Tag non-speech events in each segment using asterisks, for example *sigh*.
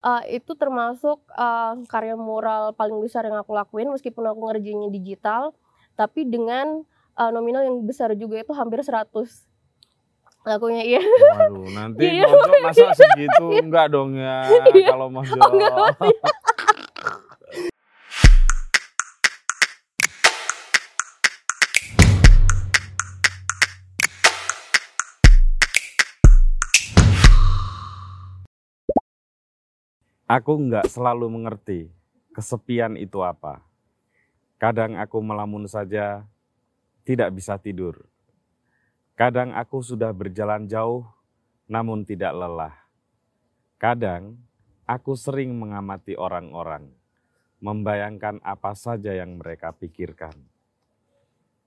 Uh, itu termasuk uh, karya mural paling besar yang aku lakuin meskipun aku ngerjainnya digital, tapi dengan uh, nominal yang besar juga itu hampir 100 lakunya iya. Waduh, nanti *laughs* iya, masa masa segitu *laughs* enggak dong ya iya. kalau mau Oh, enggak, Aku nggak selalu mengerti kesepian itu apa. Kadang aku melamun saja, tidak bisa tidur. Kadang aku sudah berjalan jauh, namun tidak lelah. Kadang aku sering mengamati orang-orang, membayangkan apa saja yang mereka pikirkan.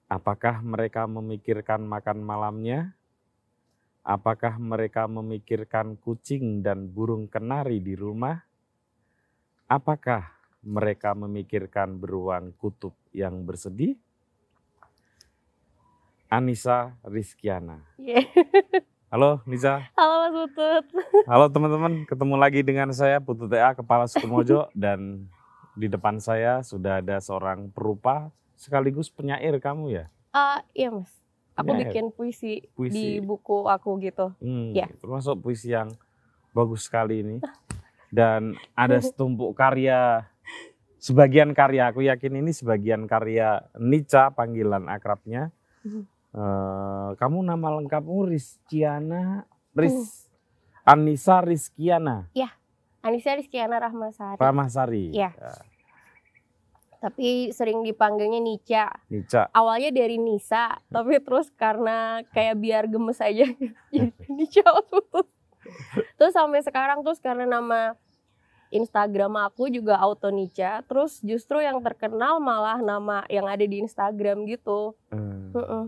Apakah mereka memikirkan makan malamnya? Apakah mereka memikirkan kucing dan burung kenari di rumah? Apakah mereka memikirkan beruang kutub yang bersedih? Anissa Rizkiana. Yeah. Halo Nisa. Halo Mas Putut. Halo teman-teman, ketemu lagi dengan saya Putut TA Kepala Suku Mojo dan di depan saya sudah ada seorang perupa sekaligus penyair kamu ya? Uh, iya Mas. Aku penyair. bikin puisi, puisi di buku aku gitu. Hmm, ya. Termasuk puisi yang bagus sekali ini. Dan ada *laughs* setumpuk karya sebagian karya aku yakin ini sebagian karya Nica panggilan akrabnya uh, *laughs* kamu nama lengkapmu Rizkiana Riz. Anissa Rizkiana ya Anissa Rizkiana Rahmasari Rahmasari ya. ya tapi sering dipanggilnya Nica. Nica. Awalnya dari Nisa, tapi terus karena kayak biar gemes aja *laughs* jadi Nica Terus sampai sekarang terus karena nama Instagram aku juga Auto Nica. Terus justru yang terkenal malah nama yang ada di Instagram gitu. Hmm. Uh -uh.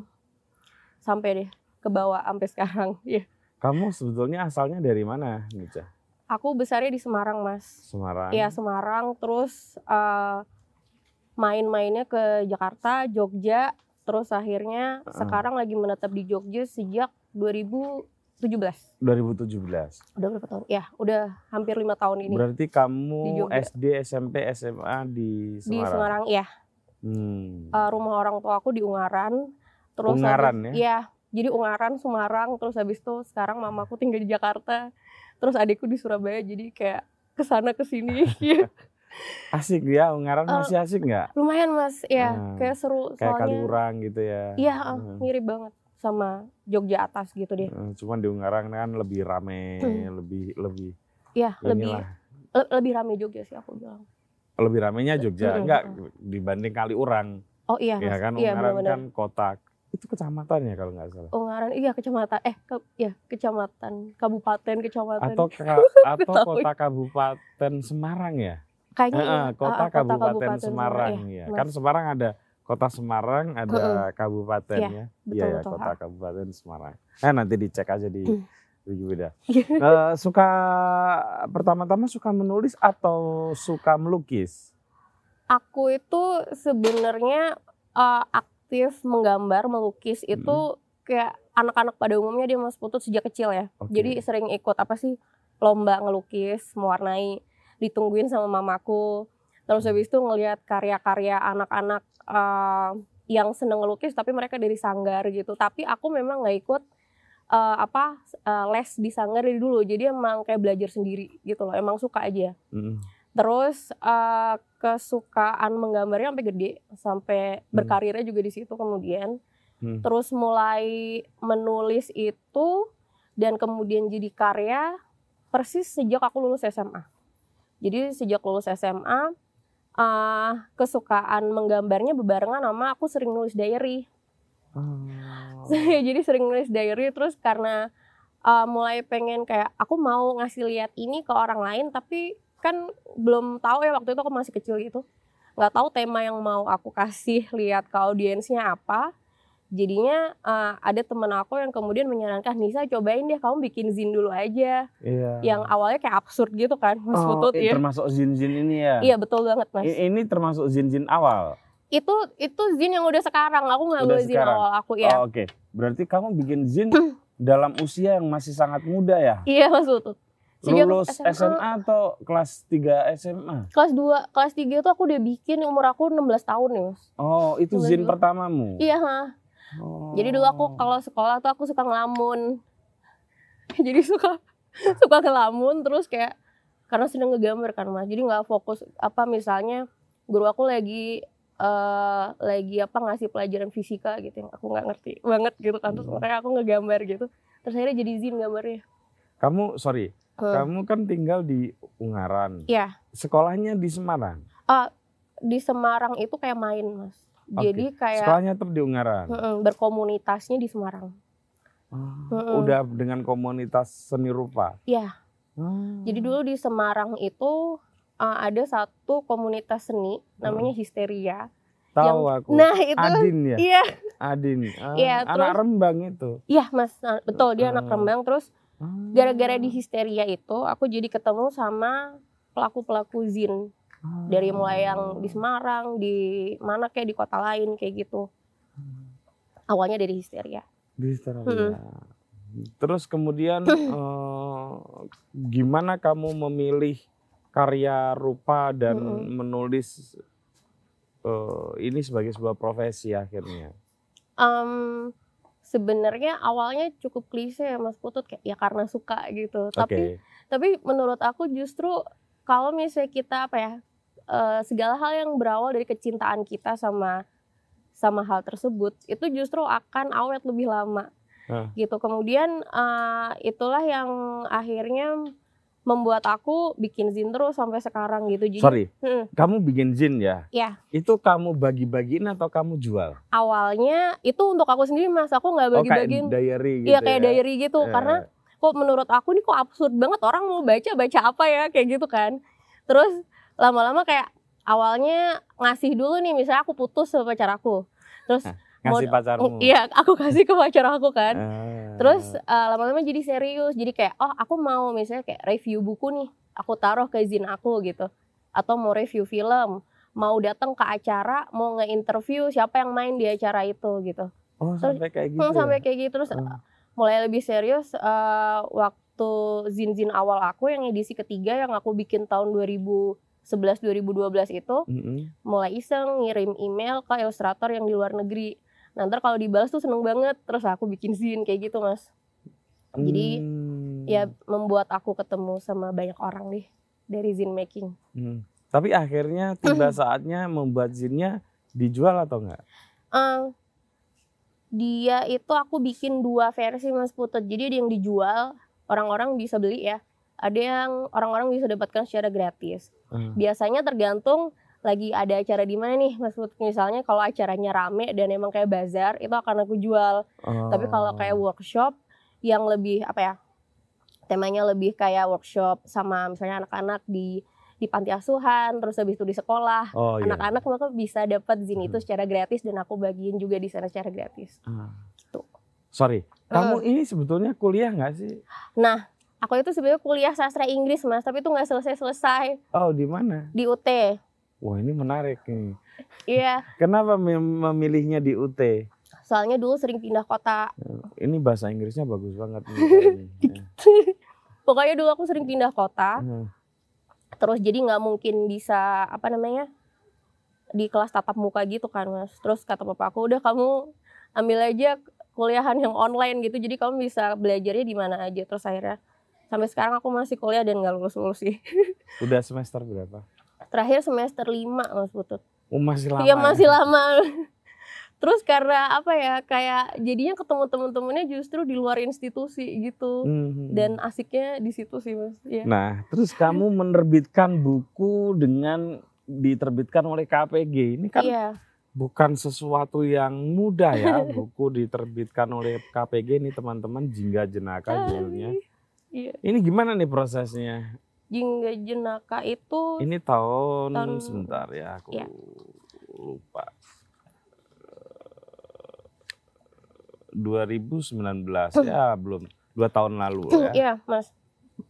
Sampai deh ke bawah sampai sekarang. *laughs* ya. Kamu sebetulnya asalnya dari mana, Nica? Aku besarnya di Semarang, Mas. Semarang. Iya, Semarang. Terus uh, main-mainnya ke Jakarta, Jogja. Terus akhirnya uh. sekarang lagi menetap di Jogja sejak 2000 2017. 2017. Udah berapa tahun? Ya, udah hampir lima tahun ini. Berarti kamu SD, SMP, SMA di Semarang? Di Semarang, iya. Hmm. Uh, rumah orang tua aku di Ungaran. Terus Ungaran habis, ya? Iya, jadi Ungaran, Semarang. Terus habis itu sekarang mamaku tinggal di Jakarta. Terus adikku di Surabaya, jadi kayak ke sana ke sini. *laughs* asik ya, Ungaran uh, masih asik nggak? Lumayan mas, ya hmm. kayak seru. Kayak soalnya, Kaliurang gitu ya? Iya, hmm. mirip banget sama Jogja atas gitu deh. Cuman di Ungarang kan lebih rame, hmm. lebih lebih. Iya, lebih le lebih rame Jogja sih aku bilang. Lebih ramenya Jogja, hmm. enggak dibanding Kaliurang. Oh iya. Ya kan iya, Ungaran bener -bener. kan kota itu kecamatan ya kalau nggak salah. Ungaran iya kecamatan eh ke, ya kecamatan kabupaten kecamatan. Atau *laughs* ka, atau kota kabupaten Semarang ya? Kayaknya eh, iya. kota, uh, kabupaten, kabupaten Semarang, Semarang ya. Kan Semarang ada Kota Semarang ada uh, kabupaten ya. Iya ya, ya kota kabupaten Semarang. Eh nanti dicek aja di mm. Wikipedia. uh, *laughs* suka pertama-tama suka menulis atau suka melukis? Aku itu sebenarnya uh, aktif menggambar, melukis itu hmm. kayak anak-anak pada umumnya dia Mas Putut sejak kecil ya. Okay. Jadi sering ikut apa sih lomba ngelukis, mewarnai, ditungguin sama mamaku. Terus habis itu ngelihat karya-karya anak-anak uh, yang seneng ngelukis tapi mereka dari sanggar gitu. Tapi aku memang nggak ikut uh, apa uh, les di sanggar dari dulu. Jadi emang kayak belajar sendiri gitu loh. Emang suka aja. Mm. terus uh, kesukaan menggambarnya sampai gede. Sampai mm. berkarirnya juga di situ kemudian. Mm. terus mulai menulis itu dan kemudian jadi karya persis sejak aku lulus SMA jadi sejak lulus SMA uh, kesukaan menggambarnya bebarengan sama aku sering nulis diary. Oh. *laughs* Jadi sering nulis diary terus karena uh, mulai pengen kayak aku mau ngasih lihat ini ke orang lain tapi kan belum tahu ya waktu itu aku masih kecil gitu. nggak tahu tema yang mau aku kasih lihat ke audiensnya apa jadinya uh, ada temen aku yang kemudian menyarankan Nisa cobain deh kamu bikin zin dulu aja iya. yang awalnya kayak absurd gitu kan mas oh, Putut ya termasuk zin-zin ini ya iya betul banget mas ini termasuk zin-zin awal itu itu zin yang udah sekarang aku nggak boleh zin awal aku ya oh, oke okay. berarti kamu bikin zin dalam usia yang masih sangat muda ya iya mas Putut Sejak Lulus SMA. SMA. atau kelas 3 SMA? Kelas 2, kelas 3 tuh aku udah bikin umur aku 16 tahun nih mas. Oh, itu zin pertamamu? Iya ha. Oh. Jadi dulu aku kalau sekolah tuh aku suka ngelamun. *laughs* Jadi suka *laughs* suka ngelamun terus kayak karena sedang ngegambar kan mas. Jadi nggak fokus apa misalnya guru aku lagi eh lagi apa ngasih pelajaran fisika gitu yang aku nggak ngerti banget gitu kan terus Hmm. makanya aku ngegambar gitu terus akhirnya jadi zin gambarnya Kamu, sorry, Hmm. kamu kan tinggal di Ungaran. Iya. Sekolahnya di Semarang. di Semarang itu kayak main mas Jadi kayak Sekolahnya tetap di Ungaran. berkomunitasnya di Semarang Ah. Udah dengan komunitas seni rupa. Iya. Ah. Jadi dulu di Semarang itu uh, ada satu komunitas seni namanya Histeria. tahu aku. Nah itu, Adin ya, iya, Adin. *laughs* Ah, anak terus- Rembang itu. iya mas, Nah, betul dia anak Ah. Rembang. Terus gara-gara di Histeria itu, aku jadi ketemu sama pelaku-pelaku zin Ah. dari mulai yang di Semarang, di mana kayak di kota lain kayak gitu. Awalnya dari Histeria. Di Australia. Mm-mm. Terus kemudian *laughs* eh, gimana kamu memilih karya rupa dan Mm-mm. menulis eh, ini sebagai sebuah profesi akhirnya? Em, Sebenarnya awalnya cukup klise ya Mas Putut kayak ya karena suka gitu. Tapi Oke. tapi menurut aku justru kalau misalnya kita apa ya eh, segala hal yang berawal dari kecintaan kita sama sama hal tersebut itu justru akan awet lebih lama Hah. gitu kemudian eh, itulah yang akhirnya membuat aku bikin zin terus sampai sekarang gitu jadi Sorry, Mm. kamu bikin zin ya? Iya. Itu kamu bagi-bagiin atau kamu jual? awalnya itu untuk aku sendiri mas aku nggak Oh kayak bagi-bagiin diary gitu iya kayak ya? diary gitu Eh, karena kok menurut aku nih kok absurd banget orang mau baca baca apa ya kayak gitu kan terus lama-lama kayak awalnya ngasih dulu nih misalnya aku putus sama pacar aku terus ngasih pacarmu. *laughs* iya aku kasih ke pacar aku kan Ah. terus eh, lama-lama jadi serius jadi kayak oh aku mau misalnya kayak review buku nih aku taruh ke zin aku gitu atau mau review film mau datang ke acara mau nge-interview siapa yang main di acara itu gitu oh terus- sampai kayak gitu. Hmm, ya? sampai kayak gitu terus Hmm. mulai lebih serius eh, waktu zin-zin awal aku yang edisi ketiga yang aku bikin tahun 2011 2012 itu Mm-mm. mulai iseng ngirim email ke ilustrator yang di luar negeri. Nah, ntar kalau dibalas tuh seneng banget terus aku bikin zin kayak gitu, Mas. Jadi, Hmm. Ya membuat aku ketemu sama banyak orang deh dari zin making. Hmm. Tapi akhirnya tiba *clears throat* saatnya membuat zinnya dijual atau enggak? Eh, dia itu aku bikin dua versi Mas Putut. Jadi ada yang dijual, orang-orang bisa beli ya. Ada yang orang-orang bisa dapatkan secara gratis. Hmm. Biasanya tergantung lagi ada acara di mana nih Mas Putut. Misalnya kalau acaranya rame dan emang kayak bazar, itu akan aku jual. Tapi kalau kayak Oh. workshop yang lebih apa ya? Temanya lebih kayak workshop sama misalnya anak-anak di di panti asuhan, terus habis itu di sekolah. oh, iya. Anak-anak maka bisa dapat zin itu Hmm. secara gratis dan aku bagiin juga di sana secara gratis. Ah. Gitu. Sorry, Hmm. kamu ini sebetulnya kuliah nggak sih? Nah, aku itu sebenarnya kuliah sastra Inggris mas, tapi itu nggak selesai-selesai Oh, di mana? di UT. Wah, ini menarik nih. Iya, *laughs* Kenapa mem- memilihnya di UT? soalnya dulu sering pindah kota. Ini bahasa Inggrisnya bagus banget nih. *laughs* kayaknya. Pokoknya dulu aku sering pindah kota, Hmm. terus jadi nggak mungkin bisa apa namanya di kelas tatap muka gitu kan mas. Terus kata papa aku udah kamu ambil aja kuliahan yang online gitu, jadi kamu bisa belajarnya di mana aja. Terus akhirnya sampai sekarang aku masih kuliah dan nggak lulus lulus sih. *laughs* Udah semester berapa? Terakhir semester 5 mas Putut. Oh, masih lama. Iya ya? masih lama. *laughs* Terus karena apa ya kayak jadinya ketemu temen-temennya justru di luar institusi gitu Mhm. dan asiknya di situ sih mas. Iya. Nah, terus kamu *laughs* menerbitkan buku dengan diterbitkan oleh KPG. Ini kan Iya. bukan sesuatu yang mudah ya, buku diterbitkan oleh KPG ini teman-teman Jingga Jenaka judulnya. Iya. Ini gimana nih prosesnya? Jingga Jenaka itu Ini tahun, Tahun- sebentar ya, aku Iya. lupa. Eh, 2019 ya belum dua tahun lalu ya. Iya mas.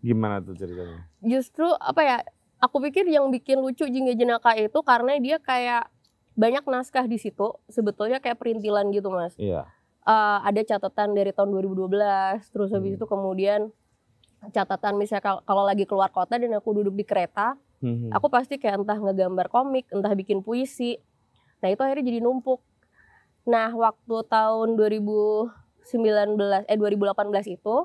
Gimana tuh ceritanya? Justru apa ya? Aku pikir yang bikin lucu Jingga Jenaka itu karena dia kayak banyak naskah di situ. Sebetulnya kayak perintilan gitu mas. Iya. Eh, ada catatan dari tahun 2012. Terus habis Hmm. itu kemudian catatan misalnya kal- kalau lagi keluar kota dan aku duduk di kereta Mhm. aku pasti kayak entah ngegambar komik entah bikin puisi nah itu akhirnya jadi numpuk nah waktu tahun 2019 eh 2018 itu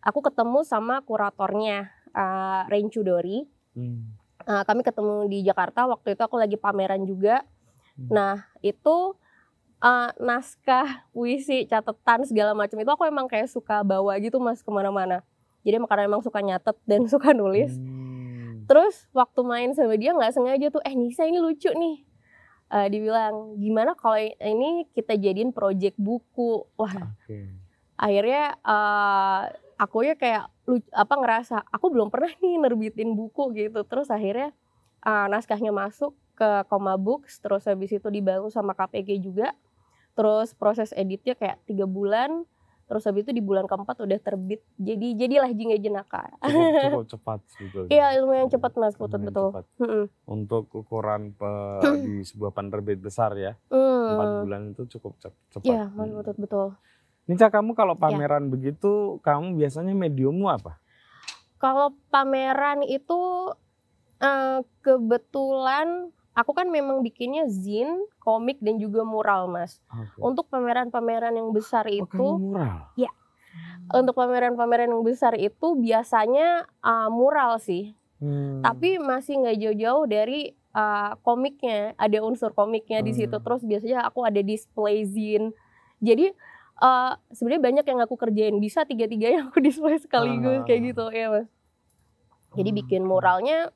aku ketemu sama kuratornya uh, Rain Chudori Hmm. Uh, kami ketemu di Jakarta waktu itu aku lagi pameran juga. Hmm. Nah itu uh, naskah, puisi, catatan segala macam itu aku emang kayak suka bawa gitu mas ke mana-mana. Jadi karena emang suka nyatet dan *laughs* suka nulis. Hmm. Terus waktu main sama dia nggak sengaja tuh, eh Nisa ini lucu nih. Uh, dibilang gimana kalau ini kita jadiin project buku. Wah Oke. akhirnya uh, aku ya kayak apa ngerasa aku belum pernah nih nerbitin buku gitu terus akhirnya uh, naskahnya masuk ke Koma Books terus habis itu dibantu sama KPG juga terus proses editnya kayak tiga bulan terus habis itu di bulan keempat udah terbit jadi jadilah Jingga Jenaka Cukup, *laughs* cukup cepat sebetulnya. iya lumayan cepat mas Putut betul cepat. Untuk ukuran pe- di sebuah penerbit besar ya, Hmm. empat bulan itu cukup cep- cepat. iya mas Hmm. Putut betul Nica, kamu kalau Ya. pameran begitu, kamu biasanya mediummu apa? Kalau pameran itu eh, kebetulan aku kan memang bikinnya zin, komik dan juga mural, Mas. Oke. Untuk pameran-pameran yang besar Oh, itu, mural. untuk pameran-pameran yang besar itu biasanya eh, mural sih. Hmm. Tapi masih nggak jauh-jauh dari eh, komiknya, ada unsur komiknya di situ. Hmm. Terus biasanya aku ada display zin. Jadi eh, sebenarnya banyak yang aku kerjain bisa tiga-tiganya aku *laughs* display sekaligus Ah. kayak gitu ya, Mas. Jadi bikin muralnya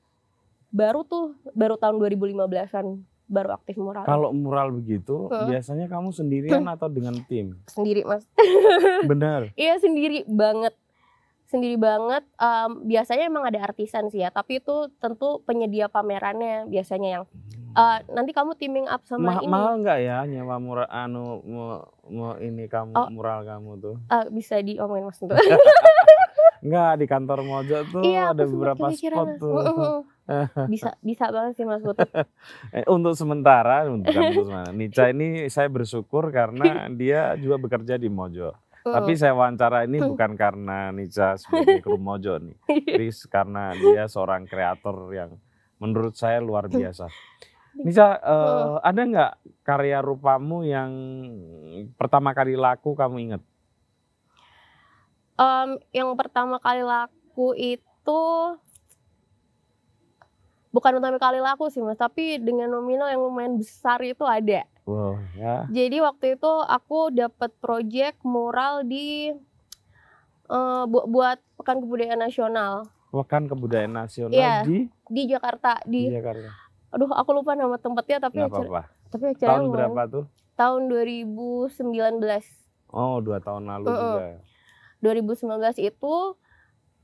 baru tuh baru tahun 2015-an baru aktif mural Kalau mural begitu, Heeh. biasanya kamu sendirian atau dengan tim? sendiri mas *laughs* Benar. iya sendiri banget sendiri banget Em, biasanya emang ada artisan sih ya tapi itu tentu penyedia pamerannya biasanya yang eh, nanti kamu teaming up sama Ma- ini mahal nggak ya nyewa mural anu mau, mau ini kamu Oh. mural kamu tuh? Eh, bisa diomongin mas Enggak *laughs* di kantor Mojo tuh iya ada beberapa spot tuh. Mm-mm. Bisa *laughs* bisa banget sih mas Putut *laughs* Eh, untuk sementara, bukan untuk sementara. Nica ini saya bersyukur karena *laughs* dia juga bekerja di Mojo. Tapi Mm. saya wawancara ini bukan karena Nica sebagai kru Mojo nih. Jadi karena dia seorang kreator yang menurut saya luar biasa. Nica, eh, ada nggak karya rupamu yang pertama kali laku kamu ingat? Em, yang pertama kali laku itu bukan pertama kali laku sih mas, tapi dengan nominal yang lumayan besar itu ada. Wow, ya. Jadi waktu itu aku dapat project mural di bu- buat Pekan Kebudayaan Nasional Pekan Kebudayaan Nasional Iya, di, di Jakarta di di Jakarta. aduh aku lupa nama tempatnya tapi Nggak acara, apa-apa. tapi acaranya Tahun lumayan- berapa tuh? tahun 2019 Oh, dua tahun lalu Mm-mm. juga. 2019 itu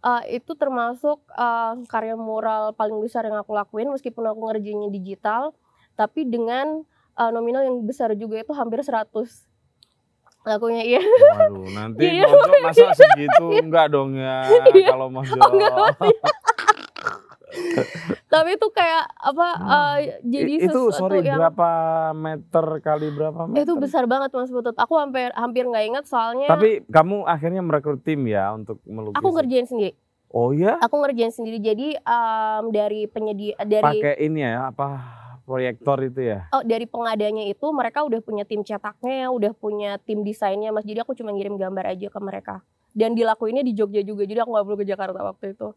uh, itu termasuk uh, karya mural paling besar yang aku lakuin meskipun aku ngerjainnya digital tapi dengan uh, nominal yang besar juga itu hampir 100 lakunya iya Waduh, nanti *laughs* Iya. Mojo masa segitu enggak dong ya *laughs* Iya. kalau Mojo. Oh, enggak, tapi itu kayak apa uh, jadi I- itu sorry yang berapa meter kali berapa meter? itu besar banget mas Putut aku hampir hampir nggak ingat soalnya Tapi kamu akhirnya merekrut tim ya untuk melukis. aku ngerjain sendiri Oh ya? aku ngerjain sendiri jadi um, dari penyedia dari Pakai ini ya apa proyektor itu ya? Oh, dari pengadanya itu mereka udah punya tim cetaknya, udah punya tim desainnya, Mas. Jadi aku cuma ngirim gambar aja ke mereka. Dan dilakuinnya di Jogja juga, jadi aku nggak perlu ke Jakarta waktu itu.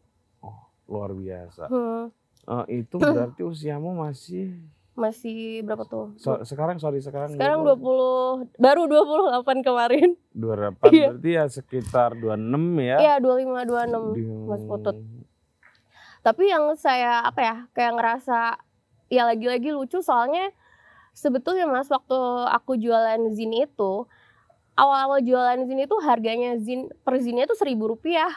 Luar biasa. Hmm, Eh, itu berarti usiamu masih masih berapa tuh? so- sekarang sorry sekarang Sekarang berapa? 20, baru 28 kemarin. 28 Iya. berarti ya sekitar 26 ya. Iya, 25 26. Di- Mas Putut. Tapi yang saya apa ya, kayak ngerasa ya lagi-lagi lucu soalnya sebetulnya Mas waktu aku jualan zin itu awal-awal jualan zin itu harganya zin per zinnya itu seribu rupiah.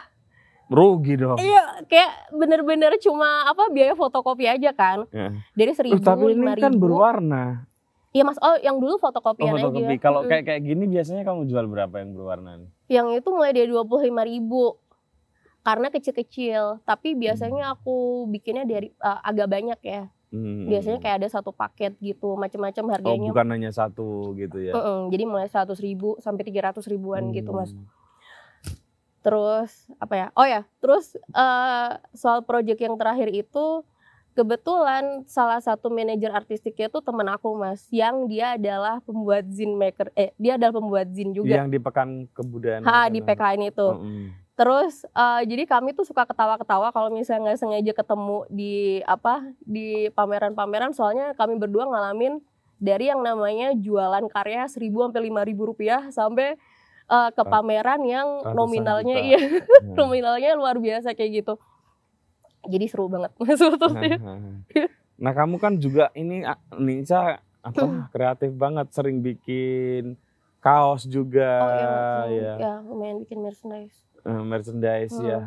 Rugi dong. Iya, kayak bener-bener cuma apa biaya fotokopi aja kan. Ya. Dari seribu, tapi ini kan ribu. berwarna. Iya mas, oh yang dulu Oh, fotokopian fotokopi. aja. Kalau kayak kayak gini biasanya kamu jual berapa yang berwarna? nih? Yang itu mulai dari dua puluh lima ribu. Karena kecil-kecil, tapi biasanya aku bikinnya dari eh, agak banyak ya. Hmm. Biasanya kayak ada satu paket gitu, macam-macam Oh, harganya. bukan hanya satu gitu ya. Mm-mm, jadi mulai seratus ribu sampai tiga ratus ribuan gitu mas. Terus apa ya oh ya terus eh, soal project yang terakhir itu kebetulan salah satu manajer artistiknya itu temen aku mas yang dia adalah pembuat zin maker eh dia adalah pembuat zin juga Yang di pekan kebudayaan. ha di. PKN itu Mm-mm. Terus eh, jadi kami tuh suka ketawa-ketawa kalau misalnya nggak sengaja ketemu di apa di pameran-pameran soalnya kami berdua ngalamin dari yang namanya jualan karya 1000 sampai 5000 rupiah sampai eh, ke Rat- pameran yang ratusan nominalnya juta. iya Hmm. *laughs* nominalnya luar biasa kayak gitu. Jadi seru banget *laughs* maksudnya. Nah kamu kan juga ini ah, Nica apa kreatif banget sering bikin kaos juga Oh iya, ya ya lumayan bikin merchandise. Eh, merchandise Hmm. ya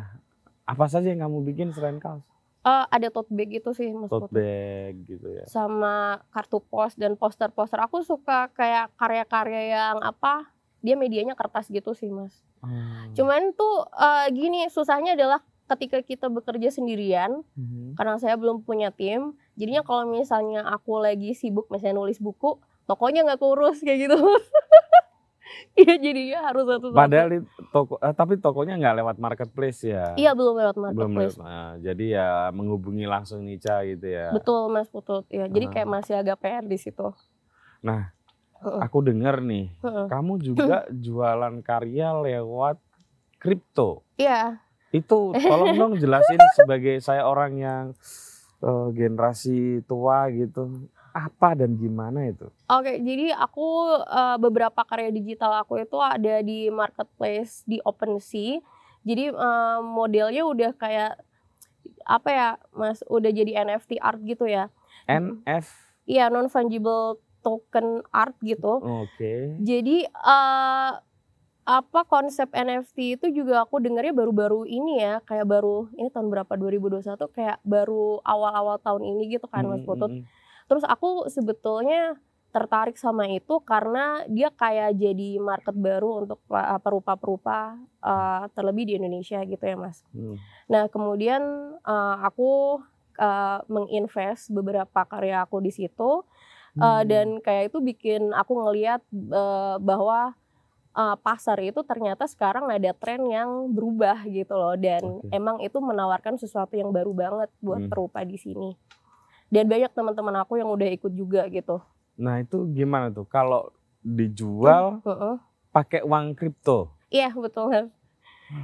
apa saja yang kamu bikin selain kaos Eh, ada tote bag itu sih mas tote bag gitu ya sama kartu pos dan poster-poster. Aku suka kayak karya-karya yang apa? Dia medianya kertas gitu sih, Mas. Hmm. Cuman tuh eh, gini, susahnya adalah ketika kita bekerja sendirian, Mhm. karena saya belum punya tim. Jadinya kalau misalnya aku lagi sibuk misalnya nulis buku, tokonya nggak kurus kayak gitu. *laughs* Iya, jadinya harus satu-satu. padahal di toko eh, tapi tokonya nggak lewat marketplace ya Iya, belum lewat belum marketplace. lewat nah, jadi ya menghubungi langsung Nica gitu ya Betul, Mas Putut. Ya, jadi Ah. kayak masih agak PR di situ. Nah, Heeh. aku dengar nih Heeh. kamu juga *laughs* jualan karya lewat kripto Iya, Itu tolong dong jelasin *laughs* sebagai saya orang yang eh, generasi tua gitu. Apa dan gimana itu? Oke, jadi aku eh, beberapa karya digital aku itu ada di marketplace di OpenSea. Jadi eh, modelnya udah kayak apa ya, Mas? Udah jadi NFT art gitu ya. NF. Iya, non fungible token art gitu. Oke. Jadi eh apa konsep NFT itu juga aku dengarnya baru-baru ini ya, kayak baru ini tahun berapa 2021 kayak baru awal-awal tahun ini gitu kan Mas Putut. mm, mm. Terus aku sebetulnya tertarik sama itu karena dia kayak jadi market baru untuk uh, perupa-perupa uh, terlebih di Indonesia gitu ya Mas. Hmm. Nah kemudian uh, aku uh, menginvest beberapa karya aku di situ uh, Hmm. dan kayak itu bikin aku ngelihat uh, bahwa uh, pasar itu ternyata sekarang ada tren yang berubah gitu loh dan Oke. emang itu menawarkan sesuatu yang baru banget buat Hmm. perupa di sini. Dan banyak teman-teman aku yang udah ikut juga gitu. Nah itu gimana tuh? Kalau dijual Heeh. pakai uang kripto? Iya betul.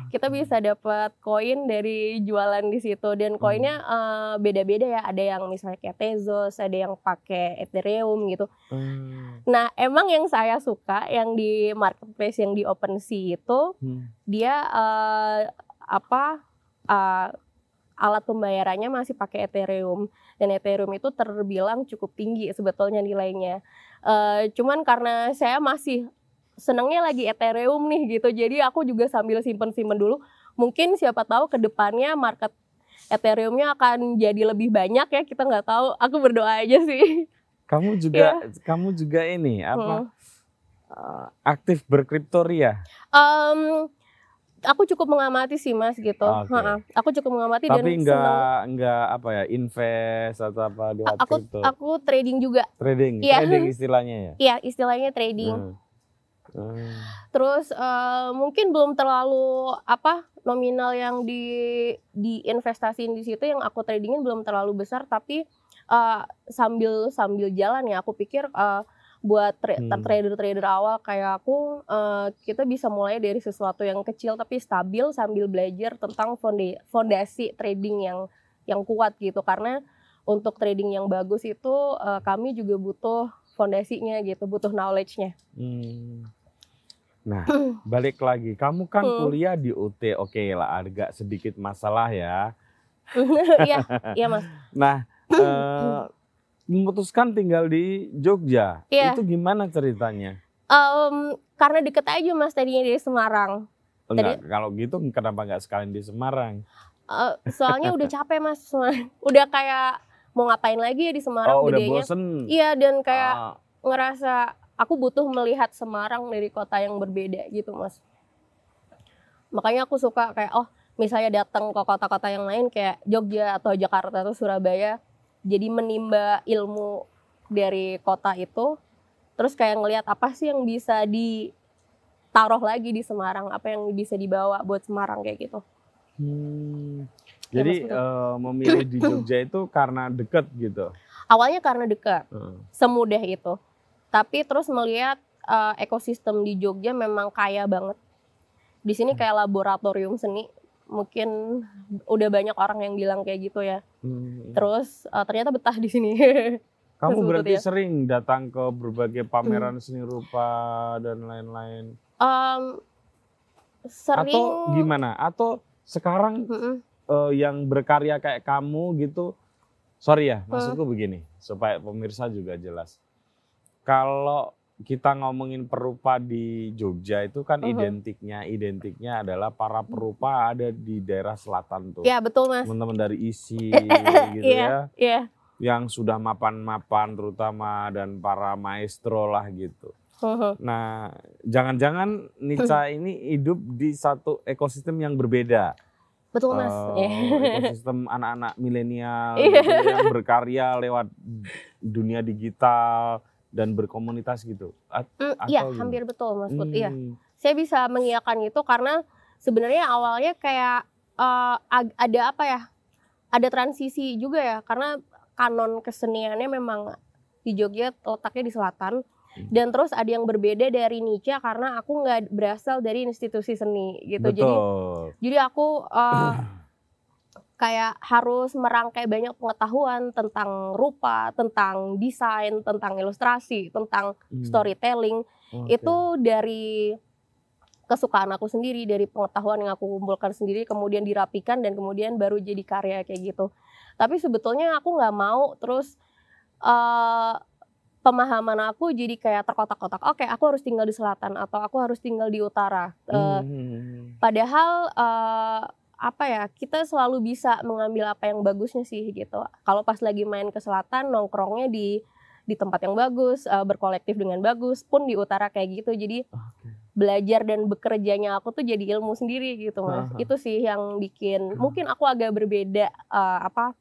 Kita bisa dapat koin dari jualan di situ dan koinnya eh, beda-beda ya. Ada yang misalnya kayak Tezos, ada yang pakai Ethereum gitu. Hmm. Nah emang yang saya suka yang di marketplace yang di OpenSea itu Hmm. dia eh, apa eh, alat pembayarannya masih pakai Ethereum dan Ethereum itu terbilang cukup tinggi sebetulnya nilainya. Eh, cuman karena saya masih senangnya lagi Ethereum nih gitu, jadi aku juga sambil simpen-simpen dulu. Mungkin siapa tahu ke depannya market Ethereumnya akan jadi lebih banyak ya kita nggak tahu. Aku berdoa aja sih. Kamu juga kamu juga ini apa? Hmm. eh, aktif berkripto Ria? Em, aku cukup mengamati sih mas gitu. Oke. Ha-ha. Aku cukup mengamati dan Tapi senang. enggak enggak apa ya invest atau apa lewat Aku kripto? aku trading juga. trading, Iya. trading istilahnya ya. Iya istilahnya trading. Hmm. Hmm. Terus eh, mungkin belum terlalu apa nominal yang di diinvestasiin di situ yang aku tradingin belum terlalu besar tapi eh, sambil sambil jalan ya aku pikir eh, buat tra- Hmm. trader-trader awal kayak aku eh, kita bisa mulai dari sesuatu yang kecil tapi stabil sambil belajar tentang fondasi trading yang yang kuat gitu karena untuk trading yang bagus itu eh, kami juga butuh fondasinya gitu butuh knowledge-nya. Hmm. Nah, *laughs* balik lagi. Kamu kan Hmm. kuliah di UT, oke lah, agak sedikit masalah ya. *laughs* Iya, iya Mas. *laughs* Nah, eh, memutuskan tinggal di Jogja. Iya. Itu gimana ceritanya? Em, karena deket aja mas tadinya dari Semarang. Enggak, kalau gitu kenapa nggak sekalian di Semarang? Eh, soalnya udah capek mas, udah kayak mau ngapain lagi ya di Semarang oh, udah bosen. Iya dan kayak Ah, ngerasa aku butuh melihat Semarang dari kota yang berbeda gitu mas. Makanya aku suka kayak oh misalnya datang ke kota-kota yang lain kayak Jogja atau Jakarta atau Surabaya, jadi menimba ilmu dari kota itu, terus kayak ngelihat apa sih yang bisa taruh lagi di Semarang apa yang bisa dibawa buat Semarang kayak gitu Hmm. Ya, Jadi eh, memilih di Jogja itu karena deket gitu. awalnya karena dekat Heeh. semudah itu tapi terus melihat eh, ekosistem di Jogja memang kaya banget di sini Hmm. kayak laboratorium seni mungkin udah banyak orang yang bilang kayak gitu ya Hmm. terus eh, ternyata betah di sini *laughs* Kamu berarti sering datang ke berbagai pameran seni rupa dan lain-lain. Em, sering Atau gimana? Atau sekarang Mm-mm. eh, yang berkarya kayak kamu gitu, sorry ya, Hmm. maksudku begini supaya pemirsa juga jelas. Kalau kita ngomongin perupa di Jogja itu kan Mhm. identiknya identiknya adalah para perupa ada di daerah selatan tuh. ya betul mas Teman-teman dari isi *laughs* gitu ya, Iya. yang sudah mapan-mapan terutama dan para maestro lah gitu. Mhm. Nah, jangan-jangan Nica *laughs* ini hidup di satu ekosistem yang berbeda. betul mas Eh, Iya. ekosistem *laughs* anak-anak milenial Iya. gitu, yang berkarya lewat dunia digital dan berkomunitas gitu. At- Mm, atau Iya, gimana? hampir betul Mas Put. Iya. Hmm, Saya bisa mengiyakan itu karena sebenarnya awalnya kayak ag- ada apa ya? Ada transisi juga ya karena kanon keseniannya memang di Jogja letaknya di selatan Hmm. dan terus ada yang berbeda dari Nietzsche karena aku nggak berasal dari institusi seni gitu. Jadi Betul. jadi aku eh, *clears throat* kayak harus merangkai banyak pengetahuan tentang rupa, tentang desain, tentang ilustrasi, tentang Hmm, storytelling. Oke. itu dari kesukaan aku sendiri dari pengetahuan yang aku kumpulkan sendiri kemudian dirapikan dan kemudian baru jadi karya kayak gitu. Tapi sebetulnya aku nggak mau terus eh, pemahaman aku jadi kayak terkotak-kotak. Oke aku harus tinggal di selatan atau aku harus tinggal di utara. Eh, Hmm, padahal eh, apa ya kita selalu bisa mengambil apa yang bagusnya sih gitu kalau pas lagi main ke selatan nongkrongnya di di tempat yang bagus eh, berkolektif dengan bagus pun di utara kayak gitu jadi oke. belajar dan bekerjanya aku tuh jadi ilmu sendiri gitu mas Aha. itu sih yang bikin mungkin aku agak berbeda eh, apa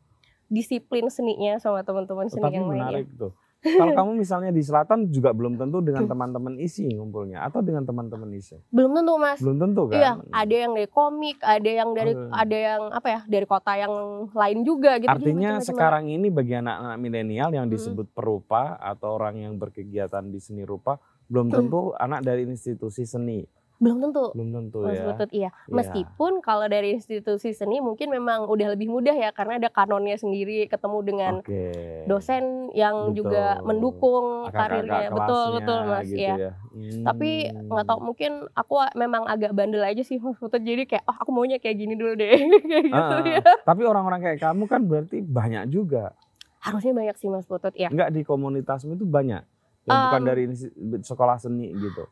disiplin seninya sama teman-teman seni Tapi yang lainnya menarik tuh. Kalau *laughs* kamu misalnya di selatan juga belum tentu dengan teman-teman isi ngumpulnya atau dengan teman-teman isi. belum tentu mas Belum tentu kan? Iya, ada yang dari komik, ada yang dari Oh. ada yang apa ya dari kota yang lain juga gitu. Artinya macam-macam. sekarang ini bagi anak-anak milenial yang Hmm. disebut perupa atau orang yang berkegiatan di seni rupa belum Hmm. tentu anak dari institusi seni. Belum tentu. Belum tentu Mas ya. Putut, iya. Iya. Meskipun kalau dari institusi seni mungkin memang udah lebih mudah ya karena ada kanonnya sendiri, ketemu dengan Oke. dosen yang Betul. juga mendukung Kakak-kakak karirnya. Betul, betul Mas. gitu Iya. ya. Hmm. Tapi nggak tahu mungkin aku memang agak bandel aja sih Mas Putut. Jadi kayak oh aku maunya kayak gini dulu deh *laughs* kayak gitu Ah, ah. ya. Tapi orang-orang kayak kamu kan berarti banyak juga. Harusnya banyak sih Mas Putut ya. Enggak di komunitasmu itu banyak. Yang bukan Um, dari insi- sekolah seni gitu.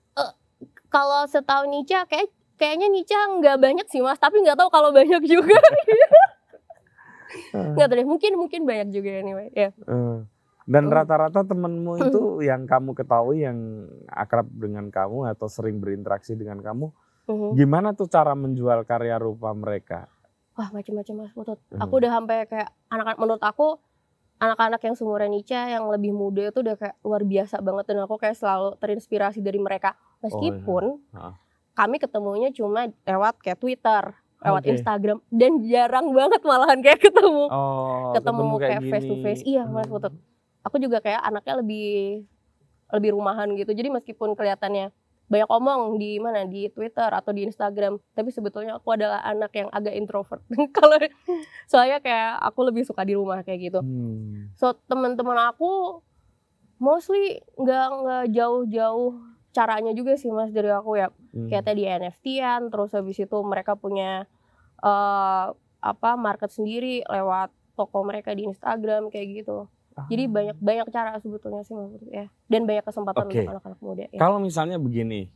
Kalau setahu Nica kayak kayaknya Nica nggak banyak sih Mas, tapi nggak tahu kalau banyak juga. Ah. Nggak tahu deh, mungkin mungkin banyak juga anyway. Ya. Eh, Dan Hmm. rata-rata temenmu itu yang kamu ketahui yang akrab dengan kamu atau sering berinteraksi dengan kamu, Mhm. gimana tuh cara menjual karya rupa mereka? Wah macam-macam Mas Putut. Hmm. Aku udah sampai kayak anak-anak menurut aku anak-anak yang seumuran Nica yang lebih muda itu udah kayak luar biasa banget dan aku kayak selalu terinspirasi dari mereka. Meskipun Heeh. kami ketemunya cuma lewat kayak Twitter, lewat Oke. Instagram dan jarang banget malahan kayak ketemu. Oh, ketemu kayak, face to face. Iya, Mas Hmm. Putut. Aku juga kayak anaknya lebih lebih rumahan gitu. Jadi meskipun kelihatannya banyak omong di mana di Twitter atau di Instagram, tapi sebetulnya aku adalah anak yang agak introvert. *laughs* Kalau soalnya kayak aku lebih suka di rumah kayak gitu. Hmm. So teman-teman aku mostly nggak nggak jauh-jauh caranya juga sih mas dari aku ya Hmm. kayak tadi NFT-an terus habis itu mereka punya eh apa market sendiri lewat toko mereka di Instagram kayak gitu. Jadi Ah. banyak banyak cara sebetulnya sih Mas ya. Dan banyak kesempatan Oke. untuk anak-anak muda ya. Kalau misalnya begini,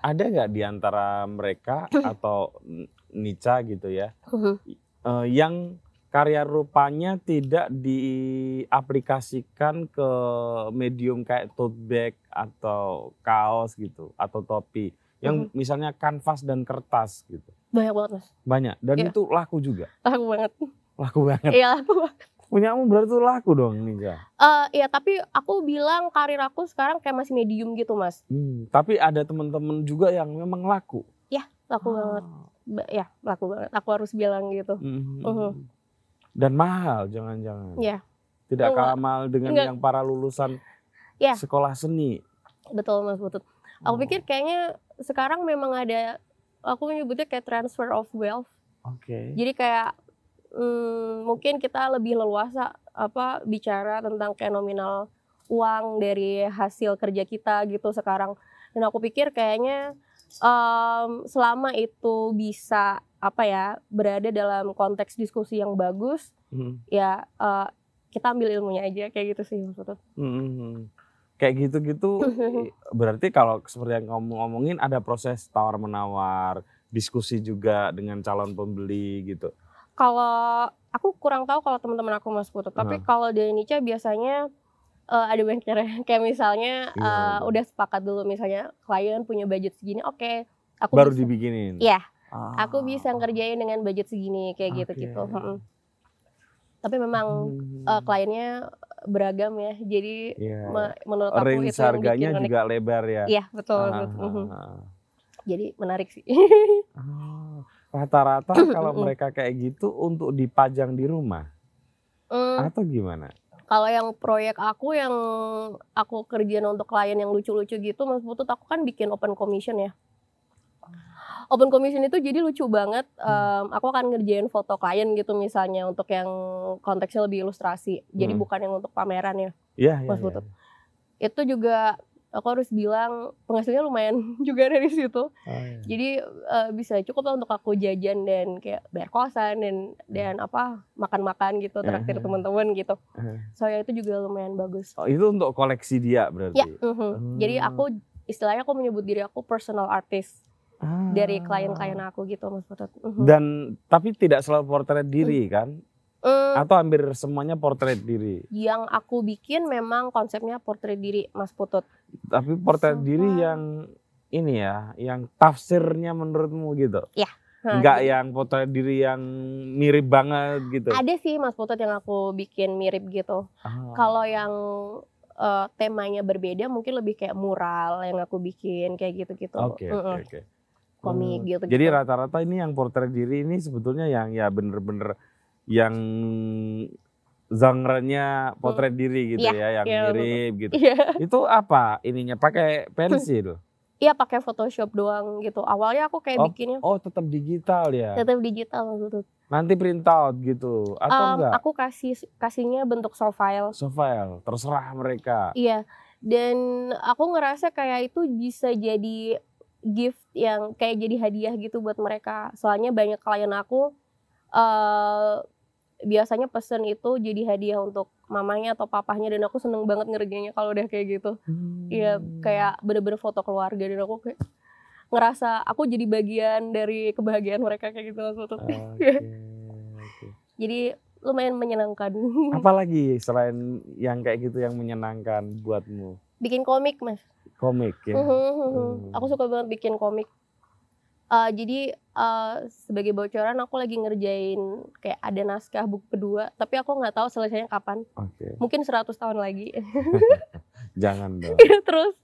ada nggak di antara mereka *clears throat* atau Nica gitu ya, eh, yang karya rupanya tidak diaplikasikan ke medium kayak tote bag atau kaos gitu atau topi, yang misalnya kanvas dan kertas gitu, banyak banget Mas. banyak dan Iya. itu laku juga, Laku banget. laku banget. Iya laku banget. punyamu berarti laku dong Ninja. Eh ya tapi aku bilang karir aku sekarang kayak masih medium gitu mas. Hmm, tapi ada teman-teman juga yang memang laku. Laku banget. Ba- Ya laku banget. Aku harus bilang gitu. Mhm. Mhm. Dan mahal jangan-jangan. Iya. Tidak Enggak. kalah mahal dengan Enggak. yang para lulusan Iya. sekolah seni. Betul mas Putut. Aku Oh, pikir kayaknya sekarang memang ada aku menyebutnya kayak transfer of wealth. Oke. Jadi kayak hmm, mungkin kita lebih leluasa apa bicara tentang kayak nominal uang dari hasil kerja kita gitu sekarang. Dan aku pikir kayaknya em, selama itu bisa apa ya berada dalam konteks diskusi yang bagus, Mhm. ya eh, kita ambil ilmunya aja kayak gitu sih maksudnya. Mhm. Kayak gitu-gitu *laughs* berarti kalau seperti yang kamu ngomongin ada proses tawar menawar, diskusi juga dengan calon pembeli gitu. Kalau aku kurang tahu kalau teman-teman aku Mas Putut, tapi Heeh. kalau di Indonesia biasanya eh, ada banyak cara. *laughs* Kayak misalnya betul. udah sepakat dulu misalnya klien punya budget segini, oke, aku Baru bisa, dibikinin. Iya, Ah. aku bisa ngerjain dengan budget segini kayak gitu-gitu. Oke. Mm-mm. Tapi memang Hmm. eh, kliennya beragam ya, jadi Iya. me- menurut aku Range itu yang harganya unik. juga lebar ya. Iya betul, Ah, betul. Mhm. ah, Jadi menarik sih. *laughs* ah. Rata-rata kalau mereka kayak gitu untuk dipajang di rumah Hmm, atau gimana? Kalau yang proyek aku yang aku kerjain untuk klien yang lucu-lucu gitu, Mas Putut, aku kan bikin open commission ya. Open commission itu jadi lucu banget. Em, aku akan ngerjain foto klien gitu misalnya untuk yang konteksnya lebih ilustrasi. Jadi Hmm. bukan yang untuk pameran ya. Iya, iya. Mas iya. Putut. Itu juga aku harus bilang penghasilnya lumayan *laughs* juga dari situ. Oh, iya. Jadi eh, bisa cukup lah untuk aku jajan dan kayak bayar kosan dan dan apa makan-makan gitu, traktir Eh. teman-teman gitu. Eh. Saya itu juga lumayan bagus. Oh, itu untuk koleksi dia berarti. Ya, mhm. jadi Hmm. aku istilahnya aku menyebut diri aku personal artist dari Ah. klien-klien aku gitu Mas Putut. Mhm. Dan tapi tidak selalu portret diri kan? Mm, Atau hampir semuanya portret diri. yang aku bikin memang konsepnya portrait diri Mas Putut. Tapi portret diri yang ini ya, yang tafsirnya menurutmu gitu. Nah, Enggak jadi yang portret diri yang mirip banget gitu. Ada sih Mas Putut yang aku bikin mirip gitu. Ah. Kalau yang eh, temanya berbeda mungkin lebih kayak mural yang aku bikin kayak gitu-gitu. Oke, oke, oke. Komik Hmm, gitu. Jadi rata-rata ini yang portret diri ini sebetulnya yang ya bener-bener yang genre-nya potret diri gitu Iya, ya, yang iya, mirip gitu. Iya. Itu apa ininya? Pakai pensil? *laughs* Iya pakai Photoshop doang gitu. Awalnya aku kayak Oh, bikinnya Oh, tetap digital ya. tetap digital Putut. Nanti print out gitu atau Em, enggak? aku kasih kasihnya bentuk soft file. So file, terserah mereka. Iya. Dan aku ngerasa kayak itu bisa jadi gift yang kayak jadi hadiah gitu buat mereka. Soalnya banyak klien aku eh biasanya pesen itu jadi hadiah untuk mamanya atau papahnya dan aku seneng banget ngerjainnya kalau udah kayak gitu. Iya, Hmm. kayak bener-bener foto keluarga dan aku kayak ngerasa aku jadi bagian dari kebahagiaan mereka kayak gitu Mas Putut. Oke, *laughs* oke. Jadi lumayan menyenangkan. Apalagi selain yang kayak gitu yang menyenangkan buatmu? Bikin komik, Mas. Komik ya. Mhm. Hmm. Aku suka banget bikin komik. Eh, jadi eh, sebagai bocoran aku lagi ngerjain kayak ada naskah buku kedua, tapi aku nggak tahu selesainya kapan. Oke, Mungkin 100 tahun lagi. *laughs* jangan dong. *laughs* Terus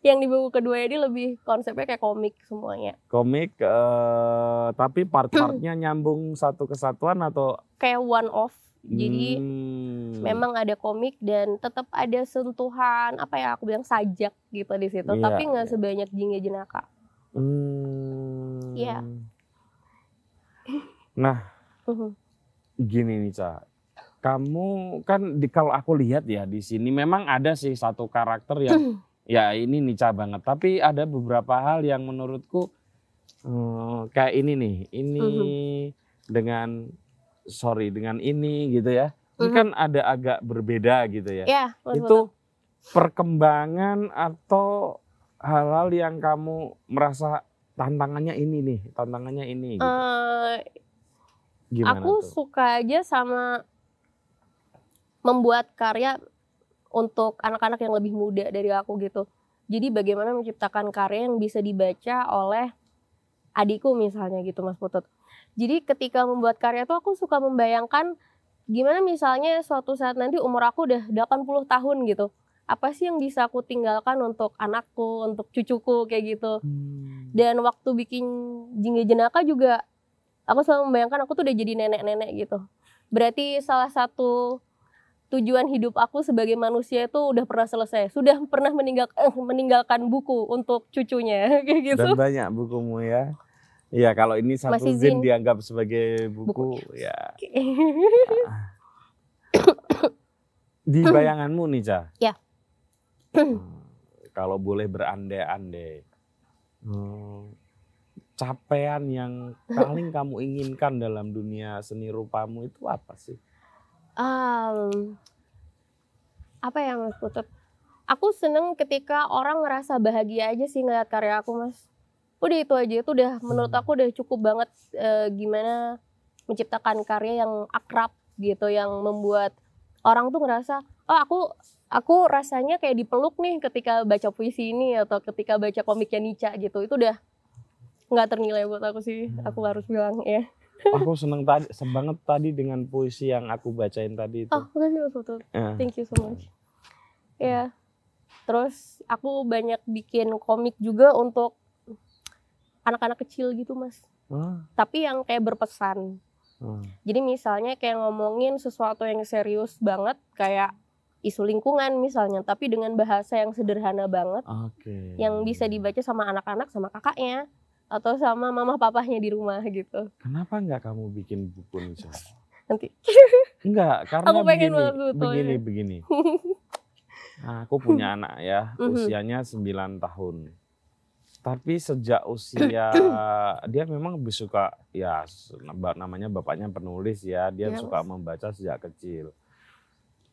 yang di buku kedua ini lebih konsepnya kayak komik semuanya. Komik eh, tapi part-partnya nyambung satu kesatuan atau Kayak one off. Jadi Hmm. Memang ada komik dan tetap ada sentuhan apa ya aku bilang sajak gitu di situ, Iya, tapi nggak iya. sebanyak Jingga Jenaka. Hmm. Iya. Nah, Mhm. gini nih, Ca. Kamu kan di kalau aku lihat ya di sini memang ada sih satu karakter yang *clears throat* ya ini Nica banget, tapi ada beberapa hal yang menurutku eh, kayak ini nih, ini Mhm. dengan sorry dengan ini gitu ya. Ini Mhm. kan ada agak berbeda gitu ya. Ya, Mas Boto. Itu perkembangan atau hal-hal yang kamu merasa tantangannya ini nih, tantangannya ini gitu. Eh, Gimana aku tuh? suka aja sama membuat karya untuk anak-anak yang lebih muda dari aku gitu. Jadi bagaimana menciptakan karya yang bisa dibaca oleh adikku misalnya gitu Mas Putut. Jadi ketika membuat karya tuh aku suka membayangkan gimana misalnya suatu saat nanti umur aku udah 80 tahun gitu apa sih yang bisa aku tinggalkan untuk anakku untuk cucuku kayak gitu Hmm. dan waktu bikin jingga jenaka juga aku selalu membayangkan aku tuh udah jadi nenek-nenek gitu berarti salah satu tujuan hidup aku sebagai manusia itu udah pernah selesai sudah pernah meninggal eh, meninggalkan buku untuk cucunya *laughs* kayak gitu Dan banyak bukumu ya. Iya, kalau ini satu Masih zin zin. dianggap sebagai buku, ya. *laughs* Di bayanganmu nih, Ca. Ya. Hmm, kalau boleh berandai-andai. hmm, capaian yang paling kamu inginkan dalam dunia seni rupamu itu apa sih? Um, apa ya Mas Putut? Aku seneng ketika orang ngerasa bahagia aja sih ngeliat karya aku Mas. Udah itu aja itu udah menurut Hmm. aku udah cukup banget eh, gimana menciptakan karya yang akrab gitu yang membuat orang tuh ngerasa oh aku aku rasanya kayak dipeluk nih ketika baca puisi ini atau ketika baca komiknya Nica gitu itu udah nggak ternilai buat aku sih Hmm. aku harus bilang ya Aku seneng tadi, banget tadi dengan puisi yang aku bacain tadi itu. oh makasih Mas Putut Ya. Thank you so much. Ya. Terus aku banyak bikin komik juga untuk anak-anak kecil gitu, Mas. Ah, Tapi yang kayak berpesan. ah. Jadi misalnya kayak ngomongin sesuatu yang serius banget kayak isu lingkungan misalnya, tapi dengan bahasa yang sederhana banget Oke. yang bisa dibaca sama anak-anak sama kakaknya atau sama mama papahnya di rumah gitu. Kenapa nggak kamu bikin buku nih, Ca? Nanti *laughs* Enggak, karena Aku pengen begini, banget begini, begini. *laughs* Nah, aku punya anak ya, Mhm. usianya 9 tahun. Tapi sejak usia *clears throat* dia memang lebih suka ya namanya bapaknya penulis ya, dia Ya, suka Mas. membaca sejak kecil.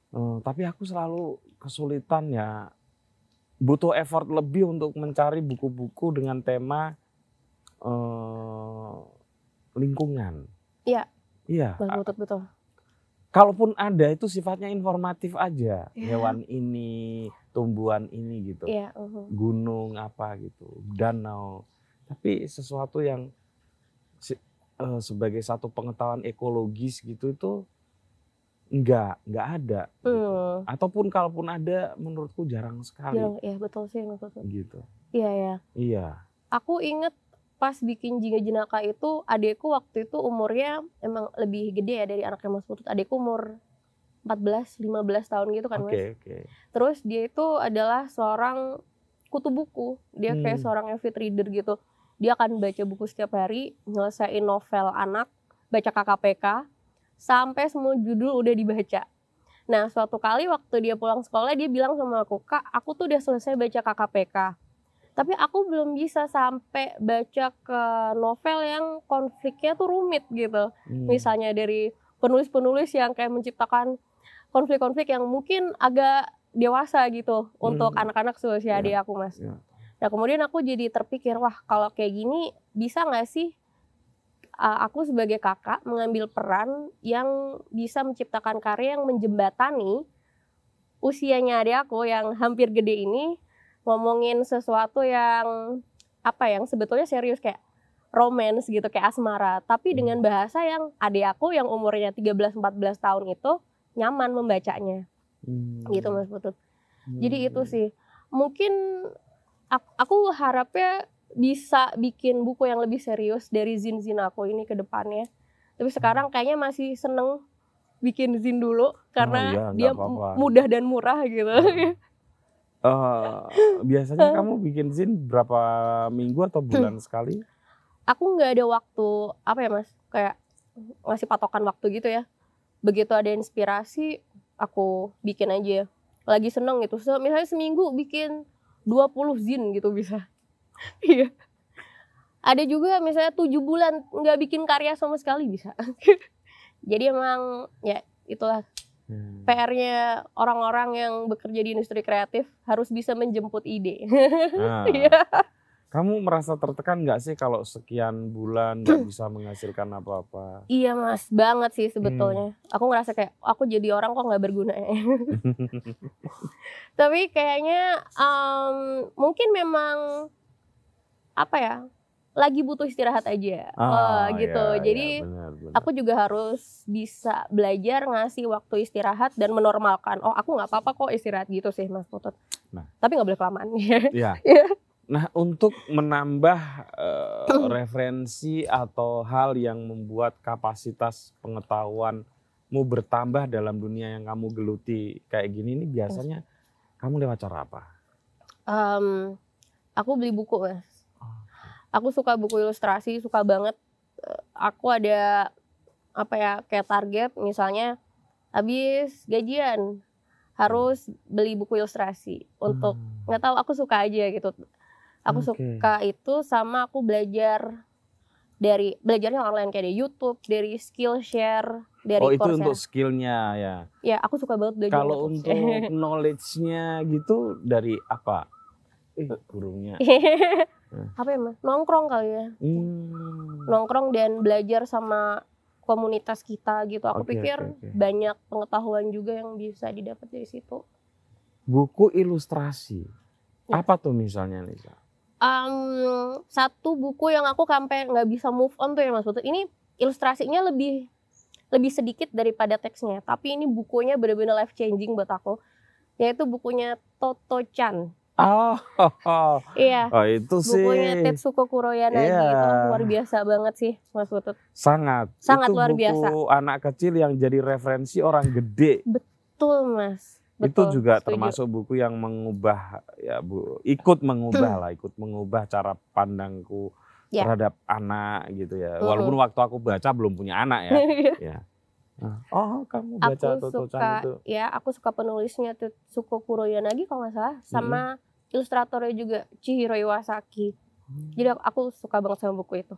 Eh, tapi aku selalu kesulitan ya butuh effort lebih untuk mencari buku-buku dengan tema eh, lingkungan. Iya. Iya, Putut betul. kalaupun ada itu sifatnya informatif aja Iya. hewan ini tumbuhan ini gitu Iya, uhum. gunung apa gitu danau tapi sesuatu yang eh, sebagai satu pengetahuan ekologis gitu itu enggak enggak ada gitu. Hmm. ataupun kalaupun ada menurutku jarang sekali Iya, iya betul sih Putut. gitu Iya, ya. iya aku inget pas bikin Jingga Jenaka itu adekku waktu itu umurnya emang lebih gede ya dari anaknya Mas Putut adekku umur 14 15 tahun gitu kan oke Mas. oke. Terus dia itu adalah seorang kutu buku. Dia kayak Hmm. seorang avid reader gitu. Dia akan baca buku setiap hari nyelesain novel anak baca KKPK sampai semua judul udah dibaca. Nah suatu kali waktu dia pulang sekolah dia bilang sama aku kak aku tuh udah selesai baca KKPK tapi aku belum bisa sampai baca ke novel yang konfliknya tuh rumit gitu. Hmm. misalnya dari penulis-penulis yang kayak menciptakan konflik-konflik yang mungkin agak dewasa gitu untuk Hmm. anak-anak seusia Ya, adik aku mas. ya. Nah kemudian aku jadi terpikir wah kalau kayak gini bisa nggak sih uh, aku sebagai kakak mengambil peran yang bisa menciptakan karya yang menjembatani usianya adik aku yang hampir gede ini ngomongin sesuatu yang apa yang sebetulnya serius kayak romance gitu kayak asmara tapi dengan bahasa yang adik aku yang umurnya 13 14 tahun itu nyaman membacanya Hmm. gitu Mas Putut. Jadi itu Hmm. sih mungkin aku, aku harapnya bisa bikin buku yang lebih serius dari zin-zin aku ini ke depannya. Tapi sekarang kayaknya masih seneng bikin zin dulu karena iya, nggak dia apa-apa. m- mudah dan murah gitu. *laughs* Eh, biasanya kamu bikin zin berapa minggu atau bulan sekali? aku nggak ada waktu apa ya Mas kayak ngasih patokan waktu gitu ya. Begitu ada inspirasi aku bikin aja. Lagi seneng gitu. Se- Misalnya seminggu bikin 20 zin gitu bisa. *laughs* Iya. ada juga misalnya tujuh bulan nggak bikin karya sama sekali bisa. *laughs* Jadi emang ya itulah Hmm. PR-nya orang-orang yang bekerja di industri kreatif harus bisa menjemput ide. Nah, *laughs* Iya. Kamu merasa tertekan nggak sih kalau sekian bulan nggak *clears throat* bisa menghasilkan apa-apa? Iya mas, banget sih sebetulnya. Aku ngerasa kayak aku jadi orang kok nggak berguna ya. *laughs* Tapi kayaknya em, mungkin memang apa ya lagi butuh istirahat aja. Ah, Eh, gitu. ya, ya, Jadi benar, benar. aku juga harus bisa belajar ngasih waktu istirahat dan menormalkan. Oh, aku nggak apa-apa kok istirahat gitu sih, Mas Putut. Nah. Tapi nggak boleh kelamaan. Ya. Iya. *laughs* Nah, untuk menambah eh, referensi atau hal yang membuat kapasitas pengetahuanmu bertambah dalam dunia yang kamu geluti kayak gini ini biasanya kamu lewat cara apa? Em, aku beli buku, Mas. Aku suka buku ilustrasi, suka banget. Eh, Aku ada apa ya kayak target misalnya habis gajian harus beli buku ilustrasi untuk Hmm, nggak tahu aku suka aja gitu. Aku Oke. suka itu sama aku belajar dari belajarnya online kayak dari YouTube, dari Skillshare, dari oh itu Coursera. untuk skillnya ya. Ya, aku suka banget belajar. Kalau untuk *laughs* knowledge-nya gitu dari apa? Eh, burungnya. *laughs* apa ya, Mas? Nongkrong kali ya. Hmm. Nongkrong dan belajar sama komunitas kita gitu. Aku Oke, pikir oke, oke. banyak pengetahuan juga yang bisa didapat dari situ. Buku ilustrasi. Ya. Apa tuh misalnya Nisa? Em, satu buku yang aku sampai nggak bisa move on tuh ya Mas Putut. Ini ilustrasinya lebih lebih sedikit daripada teksnya, tapi ini bukunya benar-benar life changing buat aku. Yaitu bukunya Toto Chan. Oh, Iya, oh itu sih bukunya Tetsuko Kuroyanagi Iya. itu luar biasa banget sih Mas Putut. sangat. Sangat itu luar buku biasa. anak kecil yang jadi referensi orang gede. Betul Mas. Itu Betul, juga setuju. termasuk buku yang mengubah ya Bu, ikut mengubah lah, ikut mengubah cara pandangku Ya. terhadap anak gitu ya. Mhm. Walaupun waktu aku baca belum punya anak ya. *laughs* ya. Nah, Oh, kamu baca aku Toto suka itu. ya aku suka penulisnya Tetsuko Kuroyanagi kalau nggak salah sama ilustratornya juga Chihiro Iwasaki jadi aku- suka banget sama buku itu